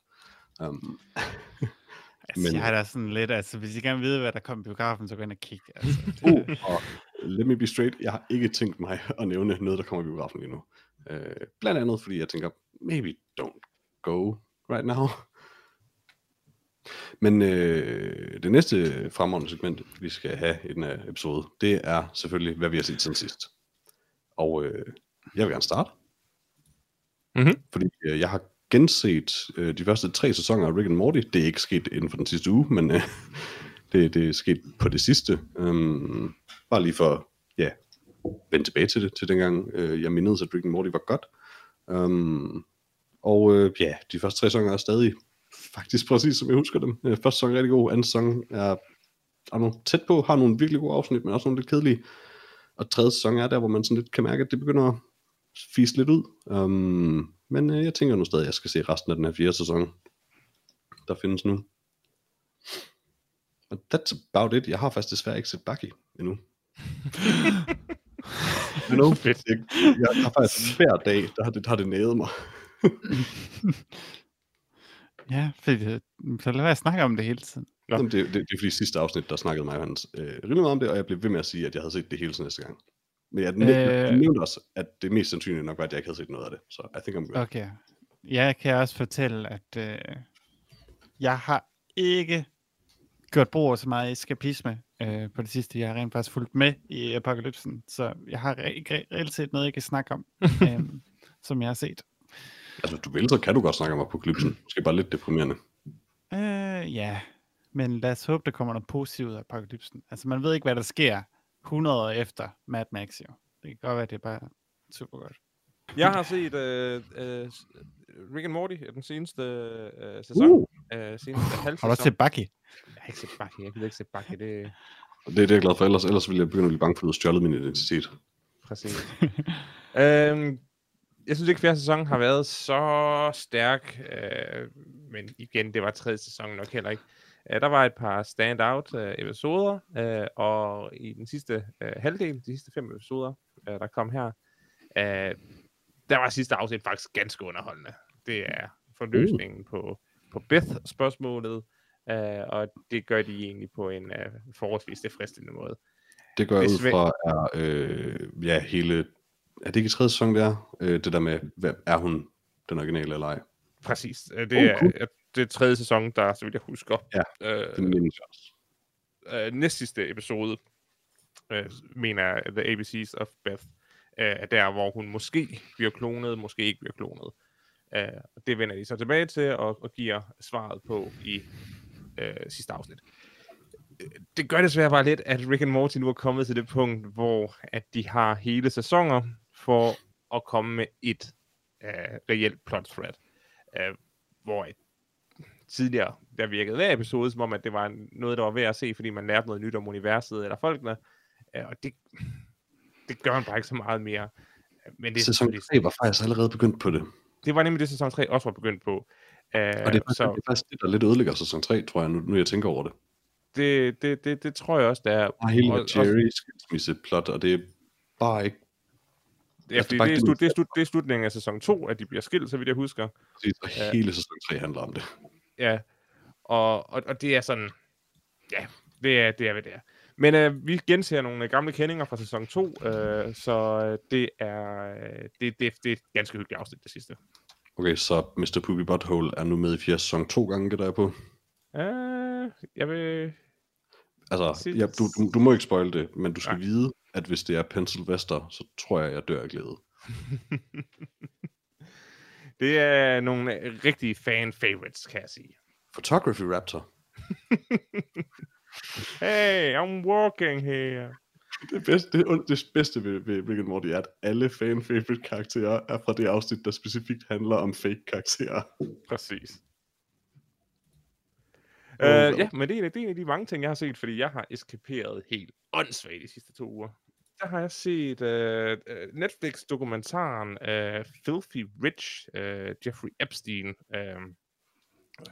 Um, (laughs) Altså, Men- jeg har da sådan lidt, altså hvis I gerne vil vide, hvad der kommer i biografen, så gå ind og kig. Altså, (laughs) uh, og let me be straight, jeg har ikke tænkt mig at nævne noget, der kommer i biografen lige nu. Uh, blandt andet, fordi jeg tænker, maybe don't go right now. (laughs) Men øh, det næste fremragende segment, vi skal have i den her episode, det er selvfølgelig, hvad vi har set siden sidst. Og øh, jeg vil gerne starte. Mhm. Fordi øh, jeg har genset øh, de første tre sæsoner af Rick and Morty. Det er ikke sket inden for den sidste uge, men øh, (laughs) det, det er sket på det sidste. Um, bare lige for, ja, vende tilbage til det, til dengang øh, jeg mindede, at Rick and Morty var godt. Um, og øh, ja, de første tre sæsoner er stadig faktisk præcis som jeg husker dem. Øh, første sæson er rigtig god, anden sæson er, er nogle tæt på, har nogle virkelig gode afsnit, men også nogle lidt kedelige. Og tredje sæson er der, hvor man sådan lidt kan mærke, at det begynder at fise lidt ud. Um, men øh, jeg tænker nu stadig, at jeg skal se resten af den her fjerde sæson, der findes nu. Og that's about it. Jeg har faktisk desværre ikke set Bucky endnu. (laughs) You know, Fedt. jeg, jeg har faktisk hver dag, der har det, har det næget mig. (laughs) ja, fordi, så lad være at snakke om det hele tiden. Nå. Jamen, det, det, det er fordi sidste afsnit, der snakkede mig og Hans øh, rimelig meget om det, og jeg blev ved med at sige, at jeg havde set det hele til næste gang. Men jeg, nævnte, Øh. nævnte også, at det mest sandsynlige nok var, at jeg ikke havde set noget af det. Så I think I'm good. Okay. Jeg kan også fortælle, at øh, jeg har ikke gjort brug af så meget eskapisme øh, på det sidste. Jeg har rent faktisk fulgt med i apokalypsen, så jeg har ikke re- reelt set noget, jeg kan snakke om, (laughs) øh, som jeg har set. Altså, du vil, så kan du godt snakke om apokalypsen. Måske bare lidt deprimerende. Øh, ja, men lad os håbe, der kommer noget positivt ud af apokalypsen. Altså, man ved ikke, hvad der sker 100 år efter Mad Max, jo. Det kan godt være, det er bare super godt. Jeg har set øh, øh, Rick and Morty den seneste øh, sæson. Uh, Øh, seneste halv Har du også set Bucky? Jeg har ikke set Bucky. Jeg kan ikke se Bucky. Det er det er det, jeg er glad for. Ellers, ellers ville jeg begynde at blive bange for, at du stjålet min identitet. præcis. øhm, jeg synes ikke, fjerde sæson har været så stærk. Øh, men igen, det var tredje sæson nok heller ikke. Øh, der var et par standout episoder, øh, og i den sidste øh, halvdel, de sidste fem episoder, der kom her, der var sidste afsnit faktisk ganske underholdende. Det er forløsningen på, på Beth-spørgsmålet, og det gør de egentlig på en forholdsvis tilfredsstillende måde. Det går jeg ud fra er, øh, ja, hele, er det ikke i tredje sæson, det er? Øh, det der med, hvad, er hun den originale eller ej? Præcis. Det, Oh, cool. er det er tredje sæson, der, så vidt jeg husker. Ja, Uh, Det mindes jeg også. øh, næst sidste episode, øh, mener jeg, The ABCs of Beth, øh, er der, hvor hun måske bliver klonet, måske ikke bliver klonet. Øh, det vender de så tilbage til, og, og giver svaret på i øh, sidste afsnit. Øh, Det gør desværre bare lidt, at Rick and Morty nu er kommet til det punkt, hvor at de har hele sæsoner for at komme med et øh, reelt plot thread. Øh, hvor tidligere, der virkede hver episode, som om, at det var noget, der var værd at se, fordi man lærte noget nyt om universet eller folkene. Øh, og det, det gør man bare ikke så meget mere. Øh, Men det, Sæson selvfølgelig- 3 var faktisk allerede begyndt på det. det var nemlig det, sæson 3 også var begyndt på. Uh, Og det er, faktisk, det så er faktisk det, der lidt ødelægger sæson 3, tror jeg, nu, nu jeg tænker over det. det, det, det, det tror jeg også, der er. Er hele Og- og, Jerry skilsmisse plot, og det er bare ikke Ja, Altså, fordi det, er slut, det, er slut, det er slutningen af sæson 2, at de bliver skilt, så vidt jeg husker. præcis, og hele sæson 3 handler om det. Ja, og, og, og det er sådan, ja, det er, det er, hvad det er. Men øh, vi genser nogle gamle kendinger fra sæson 2, øh, så øh, det er, øh, det, det, det er et ganske hyggeligt afsnit, det sidste. Okay, så Mr. Poopy Butthole er nu med i fjerde sæson to gange, det der er på. Uh, jeg vil... Altså, ja, du, du, du må ikke spoil det, men du skal Nej. vide, at hvis det er Pencil Vester, så tror jeg, jeg dør af glæde. (laughs) det er nogle øh, rigtige fan-favorites, kan jeg sige. Photography Raptor. (laughs) Hey, I'm walking here. Det bedste, det, det bedste ved, ved Rick and Morty er, at alle fan-favorite karakterer er fra det afsnit, der specifikt handler om fake karakterer. Præcis. Oh, Uh, well. ja, men det er, en af- det er en af de mange ting, jeg har set, fordi jeg har eskaperet helt åndssvagt de sidste to uger. Der har jeg set uh, Netflix-dokumentaren uh, Filthy Rich, uh, Jeffrey Epstein. Uh,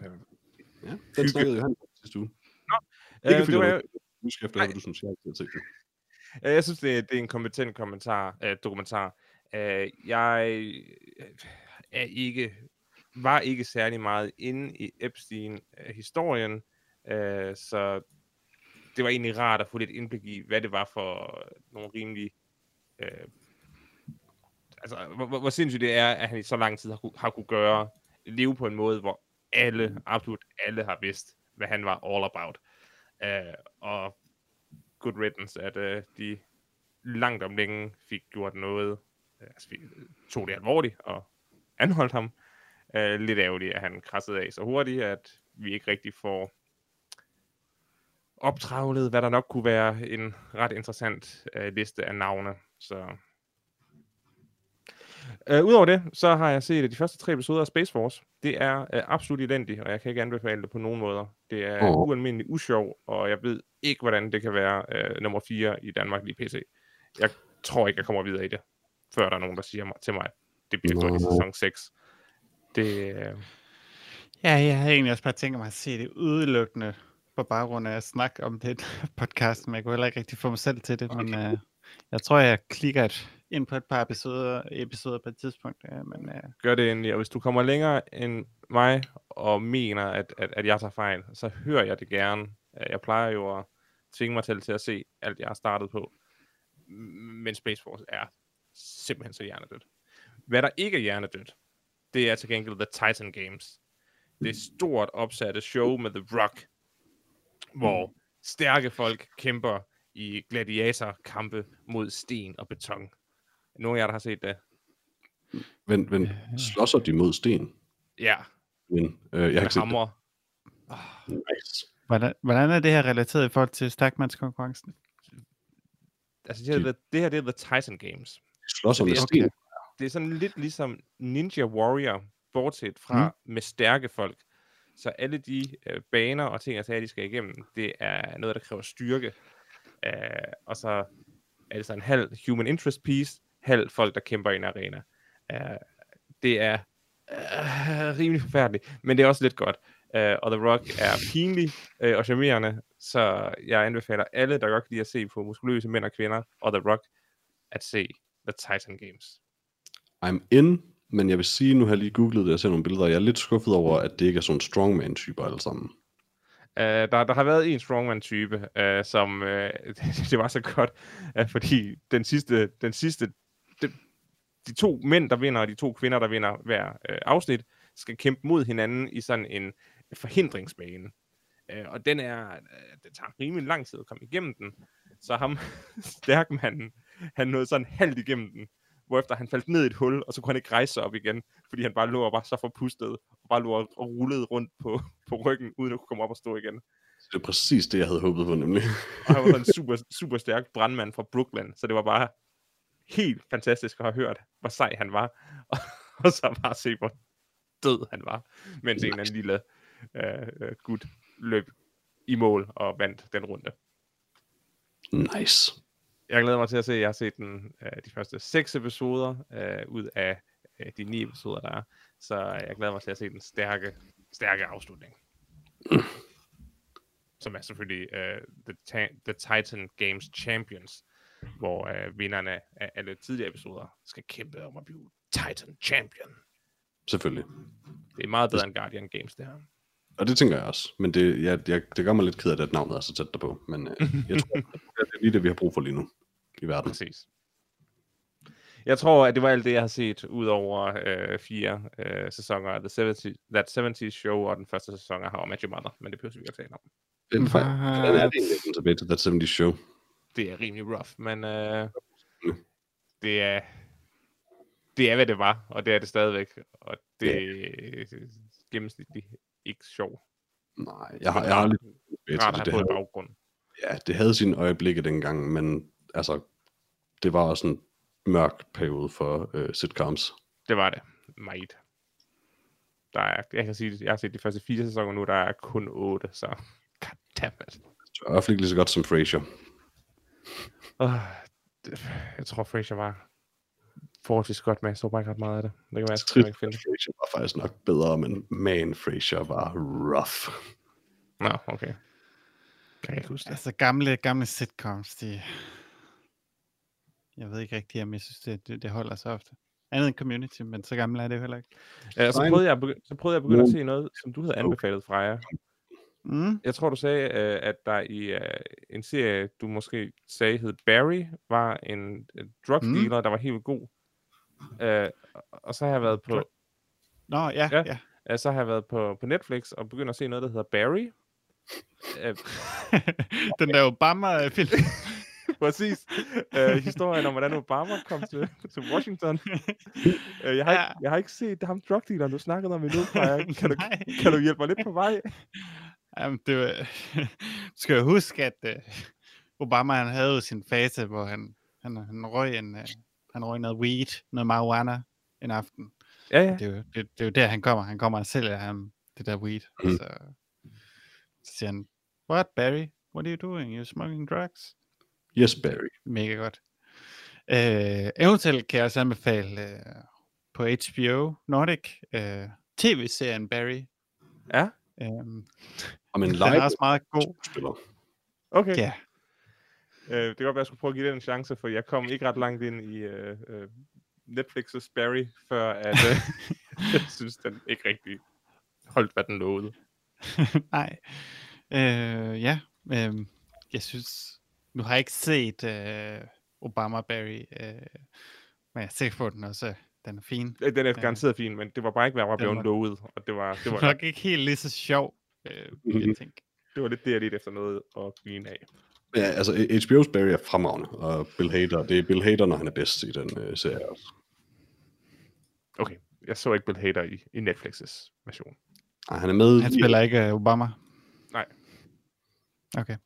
uh, Ja, den snakkede om sidste uge. uh, Ikke fordi det var, du jeg, nu skal efter, hvad du synes, jeg har set det. jeg synes, det, er- det er en kompetent kommentar, uh, dokumentar. Uh, jeg øh, er ikke, var ikke særlig meget inde i Epstein-historien, uh, så det var egentlig rart at få lidt indblik i, hvad det var for øh, nogle rimelig... Øh, altså, hvor, hvor, sindssygt det er, at han i så lang tid har, har kunne gøre, leve på en måde, hvor alle, absolut alle har vidst, hvad han var all about. Øh, og good riddance, at øh, de langt om længe fik gjort noget, øh, altså vi øh, tog det alvorligt og anholdt ham. Øh, lidt ærgerligt, at han krassede af så hurtigt, at vi ikke rigtig får optravlet, hvad der nok kunne være en ret interessant øh, liste af navne. Så øh, Udover det, så har jeg set de første tre episoder af Space Force. Det er øh, absolut elendigt, og jeg kan ikke anbefale det på nogen måder. Det er oh. ualmindeligt usjov, og jeg ved ikke, hvordan det kan være øh, nummer 4 i Danmark lige PC. Jeg tror ikke, jeg kommer videre i det, før der er nogen, der siger mig, til mig, at det bliver godt i sæson 6. Det, øh, Ja, jeg havde egentlig også bare tænkt mig at se det udelukkende på baggrund af at snakke om det (laughs) podcast, men jeg kunne heller ikke rigtig få mig selv til det, men uh, jeg tror, jeg klikker et, ind på et par episoder, episoder på et tidspunkt, uh, men uh, gør det endelig. Og hvis du kommer længere end mig og mener, at, at, at jeg tager fejl, så hører jeg det gerne. Øh, Jeg plejer jo at tvinge mig til, til at se alt, jeg har startet på. Men Space Force er simpelthen så hjernedødt. Hvad der ikke er hjernedødt, det er til gengæld The Titan Games. Det stort opsatte show med The Rock, hvor stærke folk kæmper i gladiatorkampe mod sten og beton. Nogle af jer, der har set det? Vent, vent. Slåsser de mod sten? Ja, Men, øh, jeg har ikke set hammer. det. Nice. hvordan, hvordan er det her relateret i forhold til stærkmandskonkurrencen? Altså, det her, det, det her det er The Titan Games. De slåsser med det er sten. Det er sådan lidt ligesom Ninja Warrior, bortset fra mm. med stærke folk. Så alle de øh, baner og ting, jeg sagde, de skal igennem, det er noget, der kræver styrke. Øh, og så er det så en halv human interest piece, halv folk, der kæmper i en arena. Øh, det er øh, rimelig forfærdeligt, men det er også lidt godt. Øh, og The Rock er pinlig øh, og charmerende, så jeg anbefaler alle, der godt kan lide at se på muskuløse mænd og kvinder, og The Rock, at se The Titan Games. I'm in, men jeg vil sige, nu har jeg lige googlet det og set nogle billeder, og jeg er lidt skuffet over, at det ikke er sådan strongman-typer alle sammen. Uh, der, der har været en strongman-type, uh, som uh, (laughs) det var så godt, uh, fordi den sidste, den sidste de, de to mænd, der vinder, og de to kvinder, der vinder hver uh, afsnit, skal kæmpe mod hinanden i sådan en forhindringsbane. Uh, og den er, uh, det tager rimelig lang tid at komme igennem den. Så ham, (laughs) stærkmanden, han nåede sådan halvt igennem den, hvorefter han faldt ned i et hul, og så kunne han ikke rejse sig op igen, fordi han bare lå og var så forpustet, og bare lå og rullede rundt på, (laughs) på ryggen, uden at kunne komme op og stå igen. Det er præcis det, jeg havde håbet på, nemlig. Og han var en (laughs) super, super stærk brandmand fra Brooklyn, så det var bare helt fantastisk at have hørt, hvor sej han var, og, (laughs) og så bare se, hvor død han var, mens en eller anden lille uh, gut løb i mål og vandt den runde. Nice. Jeg glæder mig til at se, jeg har set den, uh, de første seks episoder uh, ud af uh, de ni episoder, der er. Så jeg glæder mig til at se den stærke, stærke afslutning. Som er selvfølgelig uh, the, Ta- the Titan Games Champions, hvor uh, vinderne af alle tidligere episoder skal kæmpe om at blive Titan Champion. Selvfølgelig. Det er meget bedre end Guardian Games, det her. Og det tænker jeg også. Men det, jeg, jeg, det gør mig lidt ked af, at navnet er så tæt derpå. Men øh, jeg tror, (laughs) det er lige det, vi har brug for lige nu i verden. Præcis. Jeg tror, at det var alt det, jeg har set, ud over øh, fire øh, sæsoner af The 70, That 70's Show, og den første sæson af How I Met Your Mother, men det behøver vi ikke at tale om. Den, er det egentlig tilbage til That 70's Show? Det er rimelig rough, men øh, det er det er, hvad det var, og det er det stadigvæk, og det er gennemsnitligt ikke sjov. Nej, jeg har, jeg har lidt rart at have på baggrund. Ja, det havde sine øjeblikke dengang, men altså, det var også en mørk periode for øh, sitcoms. Det var det. Meget. Der er, jeg kan sige, jeg har set de første fire sæsoner nu, der er kun otte, så goddammit. Det er i hvert fald ikke lige så godt som Frasier. Uh, det, jeg tror, Frasier var forholdsvis godt med. Jeg så bare ikke ret meget af det. Det kan være, jeg ikke finde. Frasier var faktisk nok bedre, men man, Frasier var rough. Nå, okay. Jeg kan ikke huske det. Altså gamle, gamle sitcoms, de... Jeg ved ikke rigtig, om jeg synes, det, det, det holder så ofte. Andet end community, men så gammel er det jo heller ikke. Ja, så, prøvede jeg, så prøvede jeg at begynde at se noget, som du havde anbefalet, Freja. Mm. Jeg tror, du sagde, at der i uh, en serie, du måske sagde hed Barry, var en drug dealer, mm. der var helt god. Uh, og så har jeg været på... Nå, ja, ja. ja. Så har jeg været på, på Netflix og begyndt at se noget, der hedder Barry. (laughs) Den der Obama-film. (laughs) (laughs) Præcis. Uh, historien om, hvordan Obama kom til, til Washington. Uh, (laughs) jeg, har ja. ikke, jeg har ikke set ham drug dealer, du snakkede om endnu. (laughs) Kan du, kan du hjælpe mig lidt på vej? Jamen, det var, du skal jo huske, at uh, Obama han havde jo sin fase, hvor han, han, han røg en, uh, han røg noget weed, noget marijuana en aften. Ja, ja. Det er, jo, det, det er jo der, han kommer. Han kommer og sælger ham det der weed. Mm. Så, så siger han, What, Barry? What are you doing? You're smoking drugs? Yes, Barry. Mega godt. Uh, eventuelt kan jeg også anbefale uh, på HBO Nordic uh, tv-serien Barry. Ja. Um, Om en den er også meget god. Spiller. Okay. Ja. Uh, det kan godt være, at jeg skulle prøve at give den en chance, for jeg kom ikke ret langt ind i uh, uh, Netflix's Barry, før at, uh, (laughs) jeg synes, den ikke rigtig holdt, hvad den lovede. (laughs) Nej. Uh, ja, uh, jeg synes, nu har jeg ikke set uh, Obama Barry, uh, men jeg er sikker på, at den også den er fin. Den er garanteret fin, men det var bare ikke, hvad jeg var blevet var... lovet. Og det var, det (laughs) var nok ikke helt lige så sjov, øh, mm-hmm. jeg tænker. Det var lidt det, jeg lidt efter noget at grine af. Ja, altså HBO's Barry er fremragende, og Bill Hader, det er Bill Hader, når han er bedst i den uh, serie også. Okay, jeg så ikke Bill Hader i, i Netflix's version. Nej, han er med Han spiller ikke uh, Obama? Nej. Okay.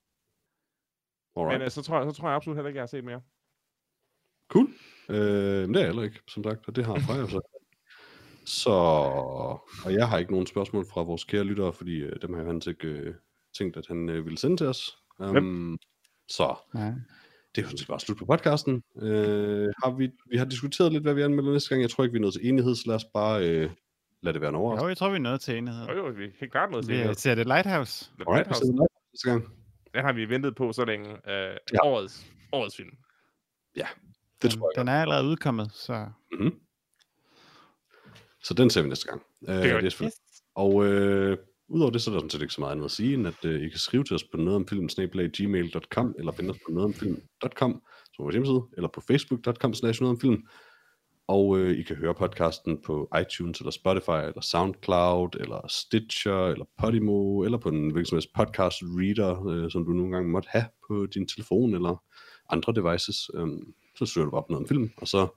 Alright. Men uh, så, tror jeg, så tror jeg absolut heller ikke, jeg har set mere. Cool. Øh, men det er heller ikke, som sagt, og det har Freja så. (laughs) Så, og jeg har ikke nogen spørgsmål fra vores kære lyttere, fordi øh, dem har han ikke øh, tænkt, at han øh, ville sende til os. Um, så ja. det er jo sådan set bare slut på podcasten. Øh, har vi, vi har diskuteret lidt, hvad vi anmelder næste gang. Jeg tror ikke, vi er nået til enighed, så lad os bare øh, lade det være en overraskelse. Jo, jeg tror, vi er nået til enighed. Jo, jo, vi er helt klart nået til enighed. Vi ser det Lighthouse. The Alright, Lighthouse. vi ser det næste gang. Den har vi ventet på så længe. Øh, ja. årets, årets film. Ja, det den, tror jeg Den er allerede udkommet, så... Mm-hmm. Så den ser vi næste gang. Det uh, vi. det er yes. Og øh, Udover det, så er der sådan set ikke så meget andet at sige, end at uh, I kan skrive til os på noget om film, gmail.com, eller finde os på noget om film.com, som er vores hjemmeside, eller på facebook.com, slash noget om film. Og øh, I kan høre podcasten på iTunes, eller Spotify, eller SoundCloud, eller Stitcher, eller Podimo, eller på en hvilken som helst podcast reader, øh, som du nogle gange måtte have på din telefon, eller andre devices. Øh, så søger du bare på noget om film, og så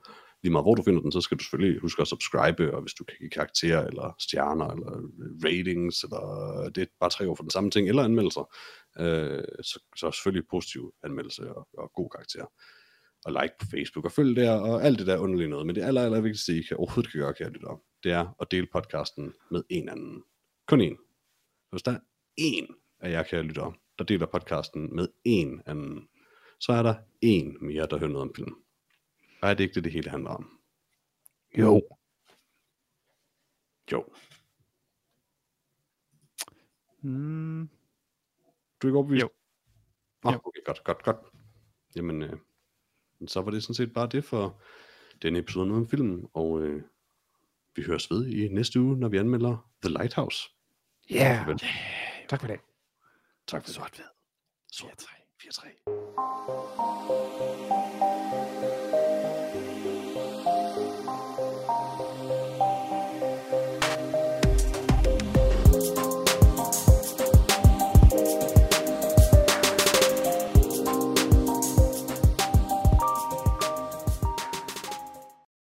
lige meget hvor du finder den, så skal du selvfølgelig huske at subscribe, og hvis du kan give karakterer, eller stjerner, eller øh, ratings, eller øh, det er bare tre år for den samme ting, eller anmeldelser, øh, så, så selvfølgelig positiv anmeldelse og, og god karakter. Og like på Facebook, og følg der, og alt det der underlige noget. Men det aller, aller vigtigste, I kan overhovedet kan gøre, kære lytter, det er at dele podcasten med en anden. Kun en. Hvis der er en af jer, kære lytter, der deler podcasten med en anden, så er der en mere, der hører noget om film. Og er det ikke det, det hele handler om? Jo. Jo. Mm, Du er ikke overbevist? Jo. Nå, Jo. okay, godt, godt, godt. Jamen, øh, så var det sådan set bare det for denne episode om filmen, og øh, vi høres ved i næste uge, når vi anmelder The Lighthouse. Ja. Yeah. Farvel. Tak for det. Tak for det. sort-hvid. Sort 4-3. 4-3.